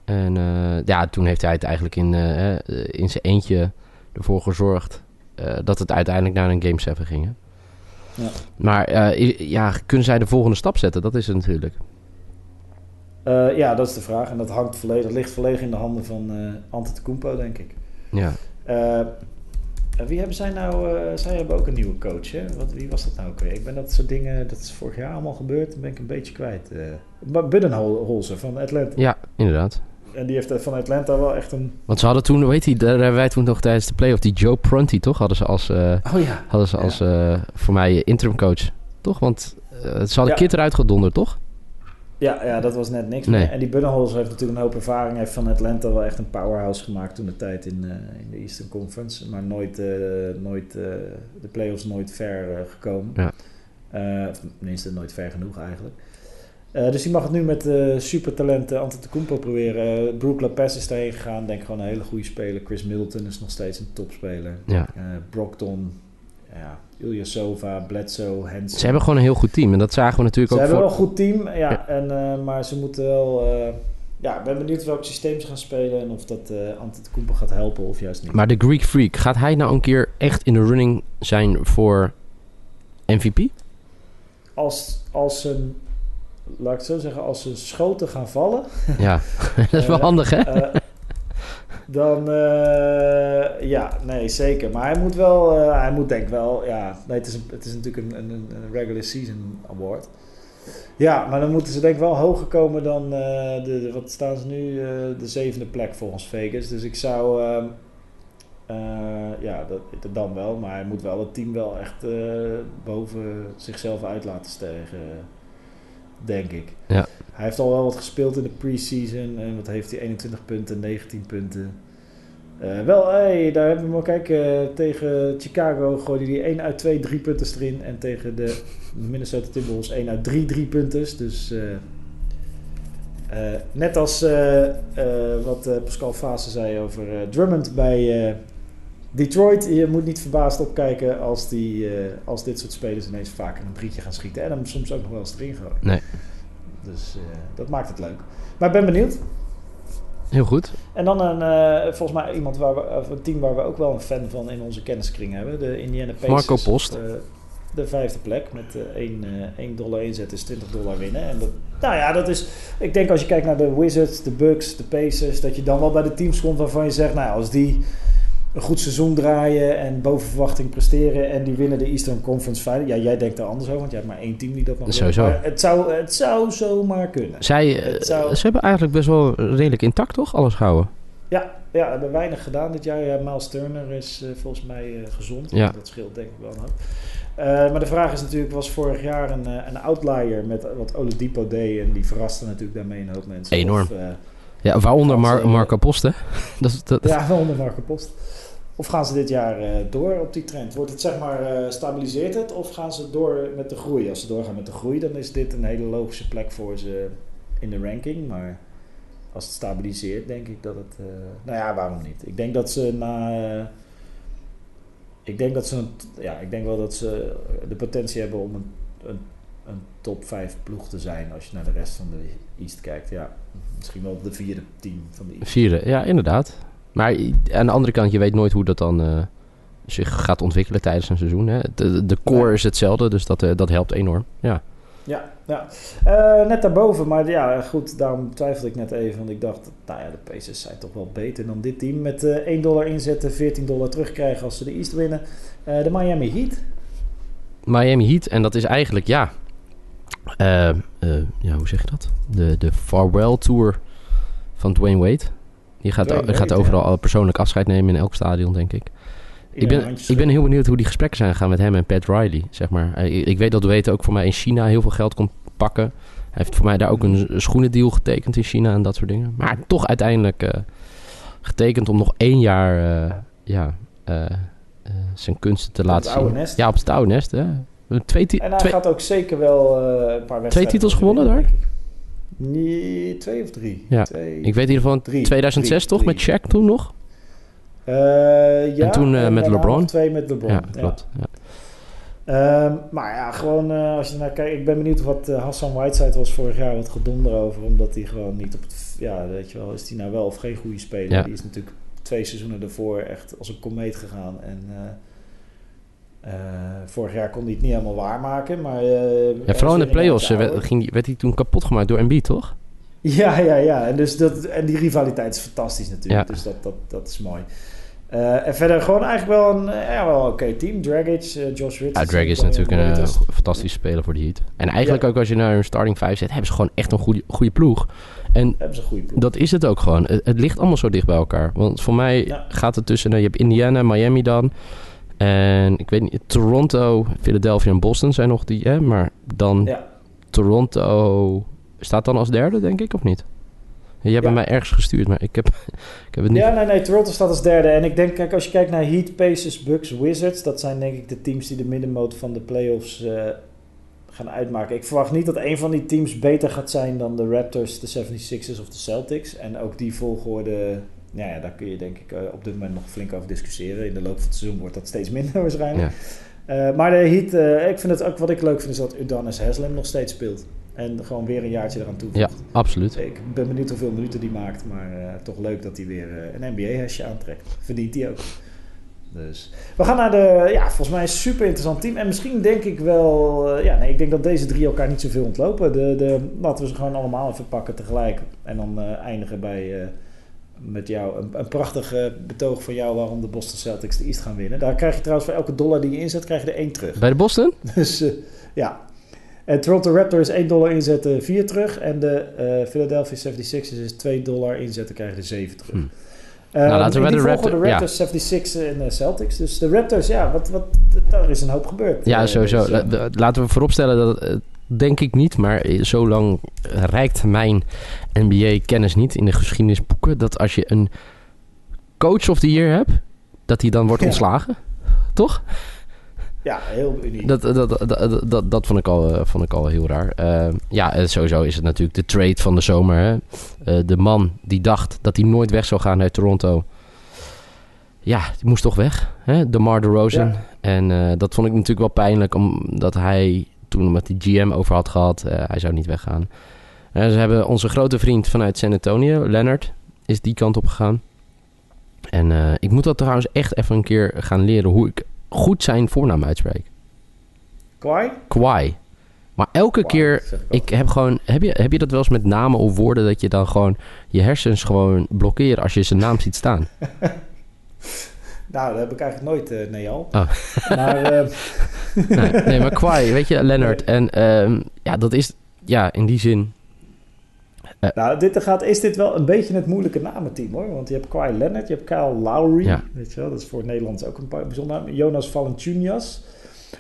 En eh, ja, toen heeft hij het eigenlijk in, eh, eh, in zijn eentje ervoor gezorgd eh, dat het uiteindelijk naar een Game 7 ging. hè. Ja. Maar eh, ja, kunnen zij de volgende stap zetten? Dat is het natuurlijk. Eh, ja, dat is de vraag. En dat hangt volledig, ligt volledig in de handen van eh Antetokounmpo, denk ik. Ja. Eh, eh, wie hebben zij nou? eh, zij hebben ook een nieuwe coach, hè? Wat, wie was dat nou ook weer? Ik ben dat soort dingen, dat is vorig jaar allemaal gebeurd, dan ben ik een beetje kwijt. eh maar Buddenholzer van Atlanta. ja, inderdaad. En die heeft van Atlanta wel echt een... Want ze hadden toen, weet je, daar hebben wij toen nog tijdens de playoff, die Joe Prunty, toch? Hadden ze als, eh, Oh ja. hadden ze als eh, voor mij interim coach. Toch? Want eh, ze hadden Ja. Kit eruit gedonderd, toch? Ja, ja, dat was net niks Nee. En die Buddenholzer heeft natuurlijk een hoop ervaring. Heeft van Atlanta wel echt een powerhouse gemaakt toen de tijd in, eh, in de Eastern Conference. Maar nooit, eh, nooit eh, de playoffs nooit ver gekomen. Ja. Of tenminste nooit ver genoeg eigenlijk. Dus die mag het nu met supertalent uh, Antetokounmpo proberen. Brook Lopez is daarheen gegaan. Denk gewoon een hele goede speler. Chris Middleton is nog steeds een topspeler. Ja. Brockton, ja, Ilyasova, Bledsoe, Hansen. Ze hebben gewoon een heel goed team. En dat zagen we natuurlijk Ze ook hebben voor... wel een goed team, ja, Ja. En, eh, maar ze moeten wel... eh, ja, ik ben benieuwd welk systeem ze gaan spelen en of dat eh Antetokounmpo gaat helpen of juist niet. Maar de Greek Freak, gaat hij nou een keer echt in de running zijn voor MVP? Als, als ze, laat ik het zo zeggen, als ze schoten gaan vallen, Ja, dat is wel handig, hè? Dan eh, ja, nee, zeker. Maar hij moet wel, eh, hij moet denk wel, ja, nee, het is, het is natuurlijk een, een, een regular season award. Ja, maar dan moeten ze denk ik wel hoger komen dan, eh, de, wat staan ze nu, de zevende plek volgens Vegas. Dus ik zou, ehm, eh, ja, dat, dan wel. Maar hij moet wel het team wel echt boven zichzelf uit laten stijgen, denk ik. Ja. Hij heeft al wel wat gespeeld in de preseason. En wat heeft hij? 21 punten, 19 punten. Eh, wel, hey, daar hebben we maar kijken. tegen Chicago gooide hij 1 uit 2 drie punten erin. En tegen de Minnesota Timberwolves 1 uit 3 drie punten. Dus eh, eh, net als eh, eh, wat eh, Pascal Fase zei over eh, Drummond bij eh, Detroit. Je moet niet verbaasd opkijken als, die, eh, als dit soort spelers ineens vaker een drietje gaan schieten. En hem soms ook nog wel eens erin gooien. Nee. Dus eh, dat maakt het leuk. Maar ik ben benieuwd. Heel goed. En dan een, eh, volgens mij iemand waar we, of een team waar we ook wel een fan van in onze kenniskring hebben. De Indiana Pacers. Marco Post. op, eh, de vijfde plek met eh 1, eh 1 dollar inzet is 20 dollar winnen. En dat, nou ja, dat is... Ik denk als je kijkt naar de Wizards, de Bucks, de Pacers... dat je dan wel bij de teams komt waarvan je zegt... Nou, als die een goed seizoen draaien en boven verwachting presteren... en die winnen de Eastern Conference Final... Ja, jij denkt er anders over, want je hebt maar één team die dat winnen. Sowieso. Maar het zou, het zou zomaar kunnen. Zij, eh, zou- Ze hebben eigenlijk best wel redelijk intact, toch? Alles gehouden. Ja, ja, we hebben weinig gedaan dit jaar. Ja, Miles Turner is eh, volgens mij eh, gezond. Ja. Dat scheelt denk ik wel een hoop. Maar de vraag is natuurlijk, was vorig jaar een, een outlier met wat Oladipo deed. En die verraste natuurlijk daarmee een hoop mensen. Enorm. Of, Ja, waaronder Mar Marco Post, hè? Dat, dat, ja, wel onder Marco Post. Of gaan ze dit jaar eh, door op die trend? Wordt het zeg maar, eh, stabiliseert het? Of gaan ze door met de groei? Als ze doorgaan met de groei, dan is dit een hele logische plek voor ze in de ranking. Maar als het stabiliseert, denk ik dat het... eh, nou ja, waarom niet? Ik denk dat ze na... ik denk dat ze... Een, ja, ik denk wel dat ze de potentie hebben om een, een, een top 5 ploeg te zijn. Als je naar de rest van de East kijkt. Ja, misschien wel de vierde team van de East. Vierde, ja, inderdaad. Maar aan de andere kant, je weet nooit hoe dat dan eh, zich gaat ontwikkelen tijdens een seizoen. Hè? De, de core is hetzelfde, dus dat, eh, dat helpt enorm. Ja. Ja, ja. Eh, net daarboven, maar ja, goed, daarom twijfelde ik net even. Want ik dacht, nou ja, de Pacers zijn toch wel beter dan dit team. Met eh 1 dollar inzetten, 14 dollar terugkrijgen als ze de East winnen. De Miami Heat. Miami Heat, en dat is eigenlijk, ja, ja hoe zeg je dat? De, de farewell tour van Dwayne Wade. Die gaat, Dwayne gaat Wade, overal ja. persoonlijk afscheid nemen in elk stadion, denk ik. Ik ben, ik ben heel benieuwd hoe die gesprekken zijn gegaan met hem en Pat Riley, zeg maar. Eh, Ik weet dat Wade ook voor mij in China heel veel geld kon pakken. Hij heeft voor mij daar ook een schoenendeal getekend in China en dat soort dingen. Maar toch uiteindelijk eh, getekend om nog één jaar eh, ja, eh, eh, zijn kunsten te laten zien. Ja, op het oude nest. Hè. Twee, ti- En hij twee, gaat ook zeker wel eh, een paar wedstrijden... titels gewonnen ik. Nee, twee of drie? Ja, Twee. ik weet in ieder geval Drie, 2006 drie, toch, drie. met Shaq toen nog? Eh, ja, En toen, eh, met LeBron? Twee met LeBron. Ja, klopt. Ja. Ehm, maar ja, gewoon eh, als je naar kijkt. Ik ben benieuwd wat eh, Hassan Whiteside was vorig jaar. Wat gedonder over. Omdat hij gewoon niet op het... Ja, weet je wel. Is hij nou wel of geen goede speler? Ja. Die is natuurlijk twee seizoenen daarvoor echt als een komeet gegaan. En eh, eh, vorig jaar kon hij het niet helemaal waarmaken. Maar, eh, Ja, vooral in de playoffs eh, werd, ging, werd hij toen kapot gemaakt door Embiid, toch? Ja, ja, ja. En, dus dat, en die rivaliteit is fantastisch natuurlijk. Ja. Dus dat, dat, dat is mooi. En verder gewoon eigenlijk wel een ja, wel oké team. Dragic, eh, Josh Richardson. Ja, Drag is natuurlijk een eh, fantastische speler voor de Heat. En eigenlijk Ja. ook als je naar hun starting 5 zet, hebben ze gewoon echt een goede, goede ploeg. En Hebben ze een goede ploeg. dat is het ook gewoon. Het, het ligt allemaal zo dicht bij elkaar. Want voor mij Ja. gaat het tussen, nou, je hebt Indiana, Miami dan. En ik weet niet, Toronto, Philadelphia en Boston zijn nog die, hè, maar dan Ja. Toronto staat dan als derde, denk ik, of niet? Je hebt Ja. mij ergens gestuurd, maar ik heb, ik heb het niet. Ja, nee, nee. Toronto staat als derde. En ik denk, kijk, als je kijkt naar Heat, Pacers, Bucks, Wizards... dat zijn denk ik de teams die de middenmoot van de playoffs eh gaan uitmaken. Ik verwacht niet dat een van die teams beter gaat zijn dan de Raptors, de 76ers of de Celtics. En ook die volgorde... Nou ja, daar kun je denk ik eh, op dit moment nog flink over discussiëren. In de loop van het seizoen wordt dat steeds minder waarschijnlijk. Ja. Eh, maar de Heat, eh, ik vind het ook wat ik leuk vind is dat Udonis Haslem nog steeds speelt. En gewoon weer een jaartje eraan toevoegt. Ja, absoluut. Ik ben benieuwd hoeveel minuten die maakt, maar toch leuk dat hij weer een NBA-hesje aantrekt. Verdient hij ook. Dus. We gaan naar de, ja, volgens mij een super interessant team. En misschien denk ik wel, ja, nee, ik denk dat deze drie elkaar niet zoveel ontlopen. De, de, laten we ze gewoon allemaal even pakken tegelijk. En dan eindigen bij, met jou, een, een prachtig eh, betoog van jou waarom de Boston Celtics de East gaan winnen. Daar krijg je trouwens voor elke dollar die je inzet, krijg je er één terug. Bij de Boston? Dus eh, ja. En Toronto Raptors 1 dollar inzetten, 4 terug. En de eh, Philadelphia 76ers is 2 dollar inzetten, krijgen er 7 terug. Hm. Eh, Nou, laten we bij de Raptor- ja. Raptors, 76 en de Celtics. Dus de Raptors, ja, wat, wat, daar is een hoop gebeurd. Ja, sowieso. de- Laten we vooropstellen dat denk ik niet, maar zo lang reikt mijn NBA-kennis niet in de geschiedenisboeken dat als je een coach of the year hebt, dat hij dan wordt Ja. ontslagen. Toch? Ja, heel uniek. Dat, dat, dat, dat, dat, vond, ik al, eh, vond ik al heel raar. Eh, ja, eh, sowieso is het natuurlijk de trade van de zomer. Hè? Eh, de man die dacht dat hij nooit weg zou gaan uit Toronto. Ja, die moest toch weg. Hè? DeMar DeRozan. Ja. En dat vond ik natuurlijk wel pijnlijk. Omdat hij toen met die GM over had gehad. eh, hij zou niet weggaan. Eh, ze hebben onze grote vriend vanuit San Antonio, Leonard, is die kant op gegaan. En eh, ik moet dat trouwens echt even een keer gaan leren hoe ik goed zijn voornaam uitspreek. Kawhi? Kwai. Maar elke keer, ik heb gewoon, heb je, heb je dat wel eens met namen of woorden dat je dan gewoon je hersens gewoon blokkeren als je zijn naam ziet staan? Nou, dat heb ik eigenlijk nooit, eh nee al. Oh. Maar eh, nee, nee, maar Kwai, weet je, Leonard. En ehm, ja, dat is, ja, in die zin. Nou, dit gaat, is dit wel een beetje het moeilijke namenteam hoor. Want je hebt Kawhi Leonard, je hebt Kyle Lowry. Ja. Weet je wel, dat is voor het Nederlands ook een paar bijzonder naam. Jonas Valanciunas.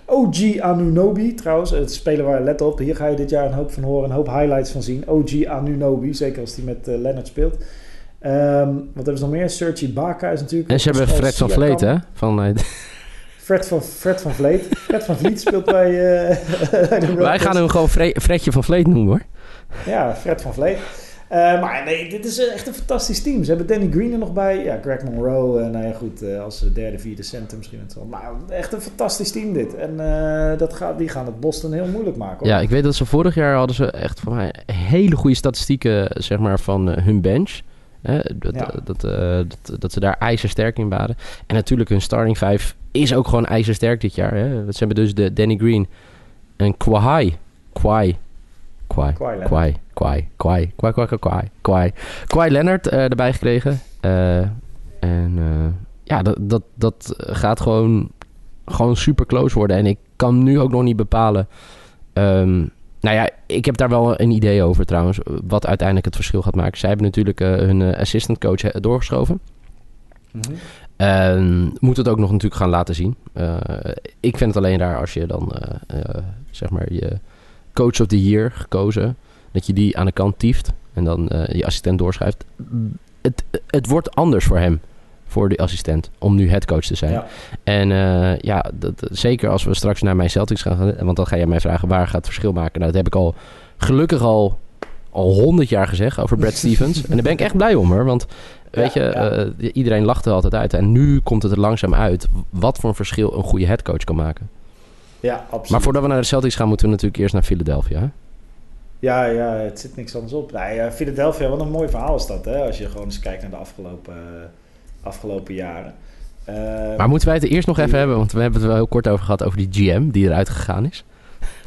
OG Anunobi trouwens, het speler waar let op. Hier ga je dit jaar een hoop van horen, een hoop highlights van zien. OG Anunobi, zeker als hij met eh, Leonard speelt. Ehm, wat hebben ze nog meer? Serge Ibaka is natuurlijk... En ze hebben Fred van. Vleet, hè? Van, eh, Fred van, Fred van Vleet. Fred van Vliet speelt bij eh, wij gaan hem gewoon Fre- Fredje van Vleet noemen, hoor. Ja, Fred van Vleet. Eh, maar nee, dit is echt een fantastisch team. Ze hebben Danny Green er nog bij. Ja, Greg Monroe. eh, nou ja, goed, eh, als derde, vierde center misschien. Wel. Maar echt een fantastisch team dit. En eh, dat gaat, die gaan het Boston heel moeilijk maken. Hoor. Ja, ik weet dat ze vorig jaar hadden ze echt voor mij hele goede statistieken, zeg maar, van eh, hun bench. Dat, Ja. dat, eh, dat, dat ze daar ijzersterk in waren. En natuurlijk hun starting five is ook gewoon ijzersterk dit jaar. Hè. Ze hebben dus de Danny Green en Kwai. Kwai. Kwai. Kwai. Kwai. Kwai. Kwai. Kwai. Kwai. Kwai. Kwai. Leonard eh, erbij gekregen. Eh, en eh, ja, dat, dat, dat gaat gewoon, gewoon super close worden. En ik kan nu ook nog niet bepalen... ehm, nou ja, ik heb daar wel een idee over trouwens. Wat uiteindelijk het verschil gaat maken. Zij hebben natuurlijk hun assistant coach doorgeschoven. Mhm. En moet het ook nog natuurlijk gaan laten zien. Ik vind het alleen raar als je dan, zeg maar, je coach of the year gekozen, dat je die aan de kant tieft en dan eh, je assistent doorschuift. Het, het wordt anders voor hem, voor die assistent, om nu headcoach te zijn. Ja. En eh, ja, dat, zeker als we straks naar mijn Celtics gaan, gaan, want dan ga jij mij vragen waar gaat het verschil maken. Nou, dat heb ik al gelukkig al al honderd jaar gezegd over Brad Stevens. en daar ben ik echt blij om hoor, want weet Ja, je, ja. eh, iedereen lacht er altijd uit. En nu komt het er langzaam uit wat voor een verschil een goede headcoach kan maken. Ja, absoluut. Maar voordat we naar de Celtics gaan, moeten we natuurlijk eerst naar Philadelphia. hè? Ja, ja, het zit niks anders op. Nee, ja, Philadelphia, wat een mooi verhaal is dat, hè? Als je gewoon eens kijkt naar de afgelopen, eh, afgelopen jaren. Eh, Maar moeten wij het er eerst nog even hebben, want we hebben het wel heel kort over gehad over die GM die eruit gegaan is.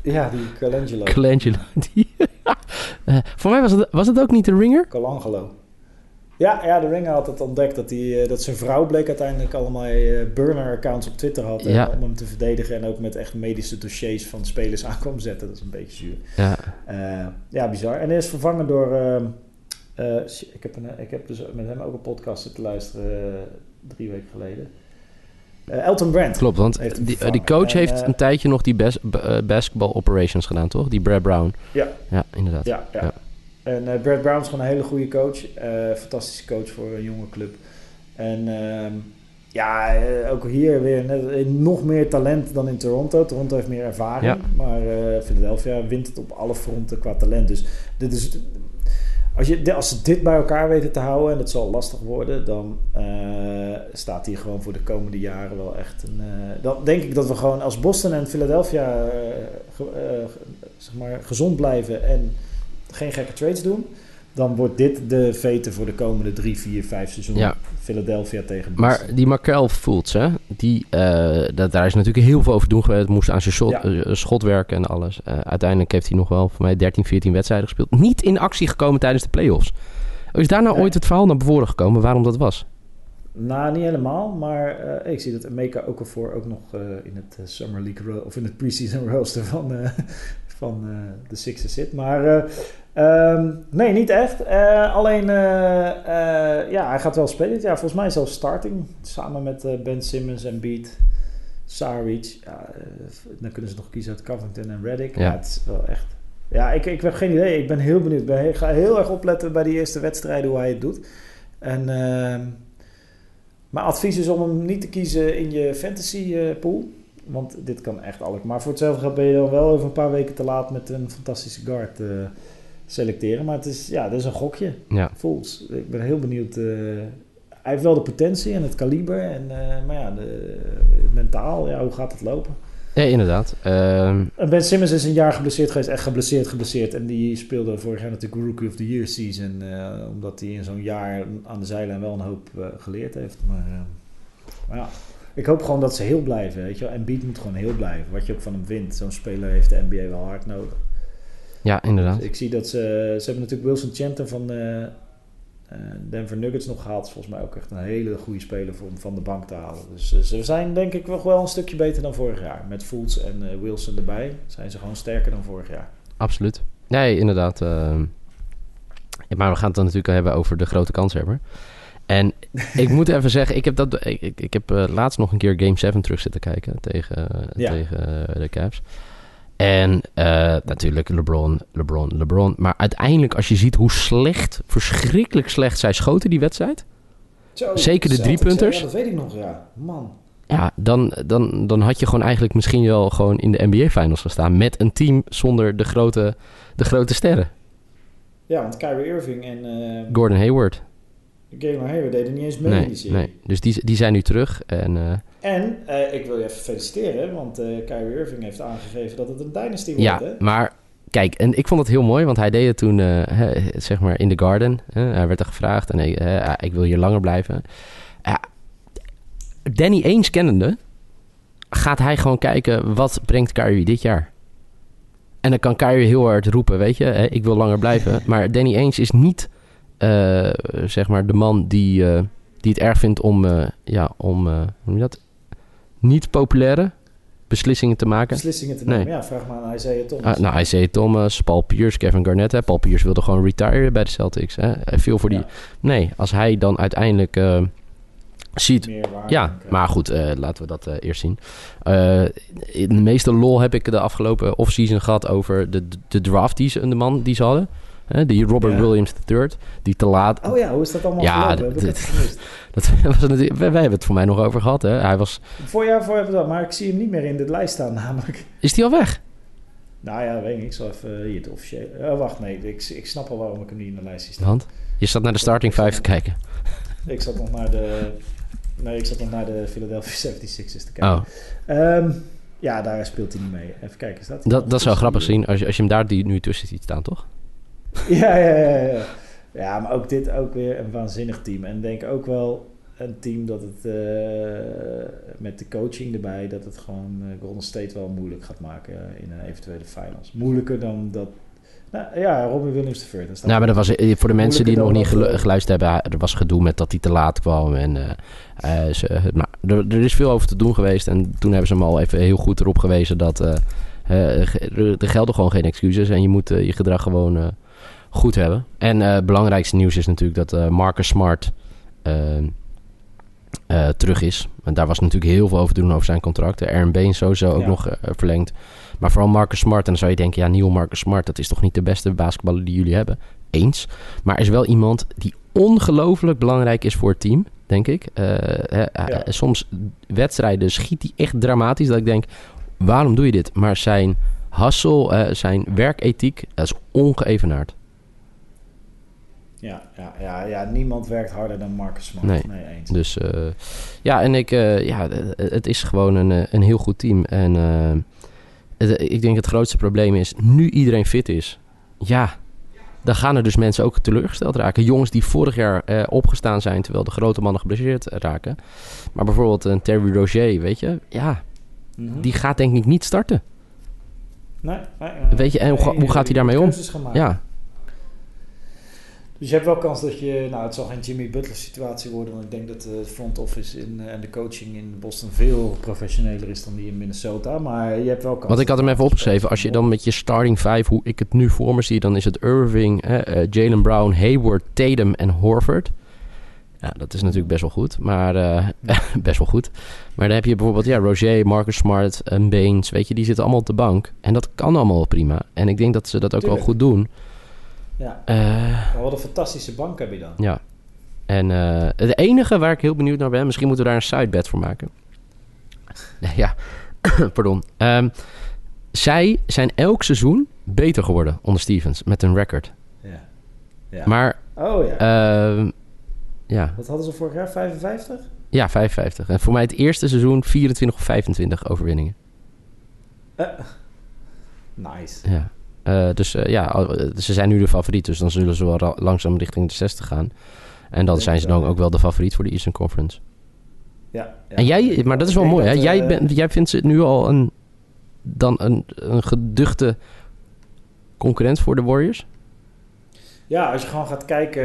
ja, die Colangelo. Colangelo. Die, Eh, voor mij was het, was het ook niet de ringer? Colangelo. Ja, ja, de Ringer had het ontdekt dat, hij, eh, dat zijn vrouw bleek uiteindelijk allemaal eh, burner-accounts op Twitter had. eh, Ja. om hem te verdedigen en ook met echt medische dossiers van spelers aan kwam zetten. Dat is een beetje zuur. Ja. Ja, bizar. En hij is vervangen door. ehm, eh, ik, heb een, ik heb dus met hem ook een podcast zitten luisteren drie weken geleden. Elton Brand. Klopt, want die, die coach En, heeft een tijdje nog die bas basketball operations gedaan, toch? Die Brad Brown. Ja. Ja, inderdaad. Ja, ja. Ja. En eh, Brad Brown is gewoon een hele goede coach. Eh, fantastische coach voor een jonge club. En ehm, ja, eh, ook hier weer net, nog meer talent dan in Toronto. Toronto heeft meer ervaring. Ja. Maar Philadelphia wint het op alle fronten qua talent. Dus dit is... Als, je, als ze dit bij elkaar weten te houden, en dat zal lastig worden, dan staat hier gewoon voor de komende jaren wel echt een. dan denk ik dat we gewoon als Boston en Philadelphia zeg maar gezond blijven en geen gekke trades doen, dan wordt dit de vete voor de komende drie, vier, vijf seizoenen. Ja. Philadelphia tegen Boston. Maar die Markel Fultz, hè, die, eh, dat, daar is natuurlijk heel veel over doen geweest. Moest aan zijn shot, Ja. eh, schot werken en alles. Eh, uiteindelijk heeft hij nog wel voor mij 13, 14 wedstrijden gespeeld. Niet in actie gekomen tijdens de playoffs. Is daar nou Nee. ooit het verhaal naar voren gekomen waarom dat was? Nou, niet helemaal, maar ik zie dat Emeka Okafor ook nog in het Summer League of in het preseason rooster van, van eh, de Sixers zit. Maar eh, ehm, nee, niet echt. Eh, alleen, ja, hij gaat wel spelen. dit jaar. volgens mij zelfs starting. Samen met Ben Simmons en Beat, Saric. Ja, dan kunnen ze nog kiezen uit Covington en Reddick. Ja. Ja. het is wel echt... Ja, ik, ik heb geen idee. Ik ben heel benieuwd. Ik ben ga heel erg opletten bij die eerste wedstrijden hoe hij het doet. En... ehm, mijn advies is om hem niet te kiezen in je fantasy pool. Want dit kan echt alles. Maar voor hetzelfde geld ben je dan wel over een paar weken te laat met een fantastische guard eh, selecteren. Maar het is, ja, dat is een gokje. Ja, Fools. Ik ben heel benieuwd. eh, hij heeft wel de potentie en het kaliber. En, eh, maar ja, de, het mentaal, ja, hoe gaat het lopen? ja inderdaad. Ehm, En Ben Simmons is een jaar geblesseerd geweest. Echt geblesseerd, geblesseerd. En die speelde vorig jaar natuurlijk Rookie of the Year season. omdat hij in zo'n jaar aan de zijlijn wel een hoop geleerd heeft. Maar, maar ja, ik hoop gewoon dat ze heel blijven. Weet je wel. En Beat moet gewoon heel blijven. Wat je ook van hem vindt. Zo'n speler heeft de NBA wel hard nodig. ja, inderdaad. Dus ik zie dat ze... Ze hebben natuurlijk Wilson Chandler van eh, eh, Denver Nuggets nog gehaald. Volgens mij ook echt een hele goede speler voor om van de bank te halen. Dus eh, ze zijn denk ik nog wel een stukje beter dan vorig jaar. Met Fultz en Wilson erbij zijn ze gewoon sterker dan vorig jaar. Absoluut. Nee, inderdaad. ehm. Maar we gaan het dan natuurlijk hebben over de grote kanshebber. En ik moet even zeggen, ik heb, dat, ik, ik, heb eh, laatst nog een keer Game 7 terug zitten kijken tegen, eh, Ja. tegen eh, de Cavs. En natuurlijk LeBron, LeBron, LeBron. Maar uiteindelijk, als je ziet hoe slecht, verschrikkelijk slecht zij schoten die wedstrijd. Zo, Zeker de driepunters? Ja, dat weet ik nog, ja. Man. Ja, dan, dan, dan had je gewoon eigenlijk misschien wel gewoon in de NBA Finals gestaan. Met een team zonder de grote, de grote sterren. Ja, want Kyrie Irving en Gordon Hayward. Galen Hayward deden niet eens mee in die Nee, serie. nee. Dus die, die zijn nu terug. En eh, En eh, ik wil je even feliciteren, want Kyrie Irving heeft aangegeven dat het een dynasty wordt. ja, hè? maar kijk, en ik vond het heel mooi, want hij deed het toen, hè, zeg maar, in the garden. hij werd er gevraagd en ik, hè, ik wil hier langer blijven. Danny Eens kennende, gaat hij gewoon kijken, wat brengt Kyrie dit jaar? En dan kan Kyrie heel hard roepen, weet je, hè, ik wil langer blijven. Maar Danny Eens is niet, eh, zeg maar, de man die, eh, die het erg vindt om, eh, ja, om, hoe noem je dat? Niet populaire beslissingen te maken. Beslissingen te Nee. nemen. Ja, vraag maar aan Isaiah Thomas. Ah, nou, Isaiah Thomas, Paul Pierce, Kevin Garnett. Hè. Paul Pierce wilde gewoon retire bij de Celtics. Hè. Hij Veel voor die... Nee, als hij dan uiteindelijk ziet... Ja, maar goed, laten we dat eerst zien. In de meeste lol heb ik de afgelopen offseason gehad over de, de draft die ze, de man die ze hadden. Hè, die Robert Ja. Williams III, die te laat... Oh ja, hoe is dat allemaal Ja, gelopen? Dit-? Dat was natuurlijk, wij, wij hebben het voor mij nog over gehad. Hè. Hij was... Voorjaar voor hebben we dat, maar ik zie hem niet meer in de lijst staan namelijk. Is die al weg? Nou ja, weet ik. Ik zal even hier het officieel... Oh, wacht, nee. Ik, ik snap al waarom ik hem niet in de lijst zie staan. Want je zat naar de starting 5 te kijken. Ik zat nog naar de... Nee, ik zat nog naar de Philadelphia 76ers te kijken. Oh, Ehm, Ja, daar speelt hij niet mee. Even kijken, hij Dat, nog dat zou grappig zien als je, als je hem daar die, nu tussen ziet staan, toch? Ja, ja, ja, ja. Ja, maar ook dit ook weer een waanzinnig team. En denk ook wel een team dat het eh, met de coaching erbij, dat het gewoon eh, Golden State wel moeilijk gaat maken eh, in een eventuele finals. Moeilijker dan dat. Nou ja, Robin Williams de Third. Nou, maar dat was voor de mensen die nog niet gelu- dat, geluisterd hebben. Er was gedoe met dat hij te laat kwam. En, ze, maar er, er is veel over te doen geweest. En toen hebben ze hem al even heel goed erop gewezen dat er, gelden gewoon geen excuses. En je moet je gedrag gewoon goed hebben. En eh, het belangrijkste nieuws is natuurlijk dat eh, Marcus Smart eh, eh, terug is. En daar was natuurlijk heel veel over te doen over zijn contract. De Aaron Baines sowieso ook Ja. nog eh, verlengd. Maar vooral Marcus Smart. En dan zou je denken, ja, nieuw Marcus Smart, dat is toch niet de beste basketballer die jullie hebben? Eens. Maar er is wel iemand die ongelooflijk belangrijk is voor het team, denk ik. Eh, eh, soms wedstrijden schiet hij echt dramatisch. Dat ik denk, waarom doe je dit? Maar zijn hustle, eh, zijn werkethiek, dat is ongeëvenaard. Ja, ja, ja, ja, niemand werkt harder dan Marcus Smart. Nee. Nee, eens. Dus eh, ja, en ik, eh, ja, het is gewoon een, eh, een heel goed team. En het- ik denk het grootste probleem is, nu iedereen fit is, ja, dan gaan er dus mensen ook teleurgesteld raken. Jongens die vorig jaar opgestaan zijn terwijl de grote mannen geblesseerd raken. Maar bijvoorbeeld een Terry Roger, weet je, ja, Mhm. die gaat denk ik niet starten. Nee, nee, nee. Weet je, en hoe hoe gaat hij daarmee om? Ja, Dus je hebt wel kans dat je, nou het zal geen Jimmy Butler situatie worden, want ik denk dat de front office in, eh, en de coaching in Boston veel professioneler is dan die in Minnesota, maar je hebt wel kans. Want ik had hem even opgeschreven. Als je dan met je starting five, hoe ik het nu voor me zie, dan is het Irving, eh, Jalen Brown, Hayward, Tatum en Horford. Ja, dat is natuurlijk best wel goed. Maar eh, best wel goed. Maar dan heb je bijvoorbeeld ja, Roger, Marcus Smart en Baines. Weet je, die zitten allemaal op de bank. En dat kan allemaal prima. En ik denk dat ze dat ook Tuurlijk. wel goed doen. Ja, Eh, wat een fantastische bank heb je dan. ja. En eh, het enige waar ik heel benieuwd naar ben, misschien moeten we daar een sidebet voor maken. Ja, pardon. Ehm, zij zijn elk seizoen beter geworden onder Stevens met een record. Ja. ja. Maar oh ja. ehm, ja, wat hadden ze vorig jaar? 55? ja, 55. En voor mij het eerste seizoen 24 of 25 overwinningen. Eh, nice. Ja. Eh, dus eh, ja, al- eh, ze zijn nu de favoriet. Dus dan zullen ze wel langzaam richting de 60 gaan. En dan zijn ze dan ook wel de favoriet voor de Eastern Conference. Ja, ja. En jij, maar dat is wel mooi, hè? Jij, bent, jij vindt ze nu al een, dan een, een geduchte concurrent voor de Warriors? Ja, als je gewoon gaat kijken,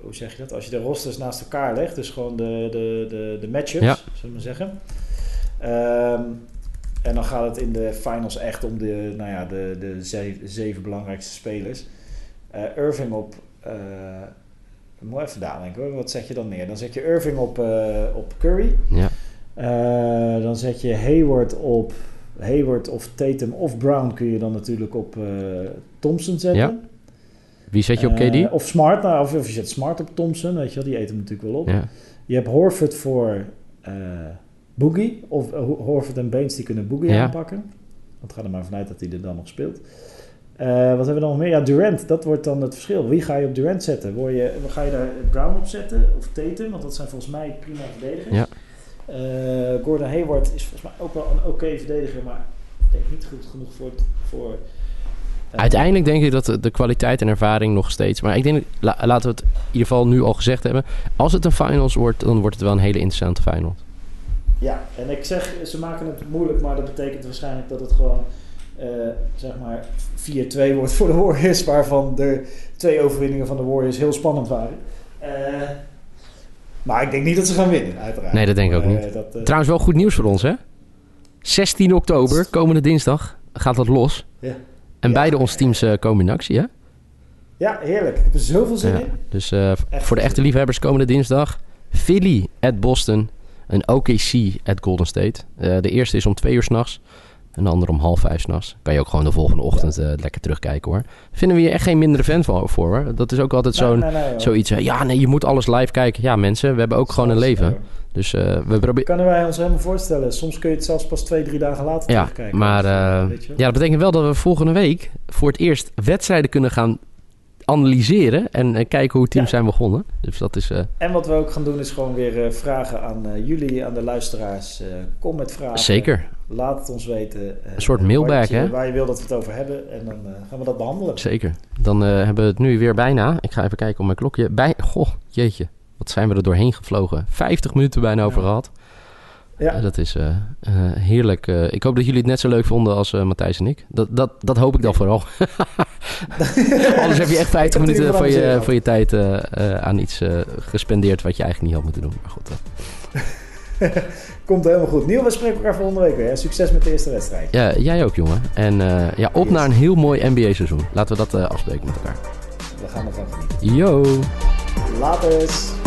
hoe zeg je dat? Als je de rosters naast elkaar legt, dus gewoon de, de, de, de matchups, Ja. zullen we maar zeggen. Ehm, en dan gaat het in de finals echt om de, nou ja, de, de zeven, zeven belangrijkste spelers. Eh, Irving op, ik moet even nadenken hoor, wat zet je dan neer? Dan zet je Irving op, eh, op Curry. Ja. Dan zet je Hayward op Hayward of Tatum of Brown kun je dan natuurlijk op Thompson zetten. Ja. Wie zet je op KD? of Smart, nou, of, of je zet Smart op Thompson, weet je wel, die eet hem natuurlijk wel op. Ja. Je hebt Horford voor Boogie, of eh, Ho- Horford en Baines die kunnen Boogie Ja. aanpakken. Want ga er maar vanuit dat hij er dan nog speelt. Eh, wat hebben we dan nog meer? Ja, Durant, dat wordt dan het verschil. Wie ga je op Durant zetten? Word je, ga je daar Brown op zetten of Tatum? Want dat zijn volgens mij prima verdedigers. Ja. Eh, Gordon Hayward is volgens mij ook wel een oké verdediger, maar ik denk niet goed genoeg voor... voor Uiteindelijk denk ik dat de, de kwaliteit en ervaring nog steeds... Maar ik denk, la- laten we het in ieder geval nu al gezegd hebben. Als het een finals wordt, dan wordt het wel een hele interessante final. Ja, en ik zeg, ze maken het moeilijk, maar dat betekent waarschijnlijk dat het gewoon, eh, zeg maar, 4-2 wordt voor de Warriors, waarvan de twee overwinningen van de Warriors heel spannend waren. Eh, maar ik denk niet dat ze gaan winnen, uiteraard. Nee, dat denk ik ook niet. eh, dat, eh, Trouwens wel goed nieuws voor ons, hè? 16 oktober, komende dinsdag, gaat dat los. Ja. En Ja. beide onze teams komen in actie, hè? ja, heerlijk. Ik heb er zoveel zin Ja. in. Dus voor de echte liefhebbers komende dinsdag... Philly at Boston en OKC at Golden State. Eh, de eerste is om twee uur s'nachts. En de andere om half vijf s'nachts. Kan je ook gewoon de volgende ochtend eh, lekker terugkijken, hoor. Vinden we hier echt geen mindere fan van, voor, hoor. Dat is ook altijd zo'n... Nee, nee, nee, hoor. Zoiets, eh, ja, nee, je moet alles live kijken. Ja, mensen, we hebben ook gewoon een leven. Dus we proberen... Kunnen wij ons helemaal voorstellen. Soms kun je het zelfs pas twee, drie dagen later Ja, terugkijken. maar je ja, dat betekent wel dat we volgende week voor het eerst wedstrijden kunnen gaan analyseren en eh, kijken hoe teams Ja. zijn begonnen. Dus dat is... eh, En wat we ook gaan doen is gewoon weer eh, vragen aan jullie, aan de luisteraars. Kom met vragen. zeker, Laat het ons weten. Een soort mailbag, hè? Waar je wil dat we het over hebben. En dan gaan we dat behandelen. zeker. Dan hebben we het nu weer bijna. Ik ga even kijken op mijn klokje. Bij... Goh, jeetje. Wat zijn we er doorheen gevlogen. 50 minuten bijna over gehad. Ja. Eh, dat is eh, eh, heerlijk. Ik hoop dat jullie het net zo leuk vonden als Matthijs en ik. Dat, dat, dat hoop ik dan vooral. Anders heb je echt 50 Ik heb er minuten van je, van je tijd aan iets gespendeerd wat je eigenlijk niet had moeten doen. Maar goed. Komt helemaal goed. Niel, we spreken elkaar volgende week weer. hè? Succes met de eerste wedstrijd. ja, jij ook, jongen. En ja, op Yes. naar een heel mooi NBA-seizoen. Laten we dat afspreken met elkaar. We gaan ervan genieten. Yo! Laters.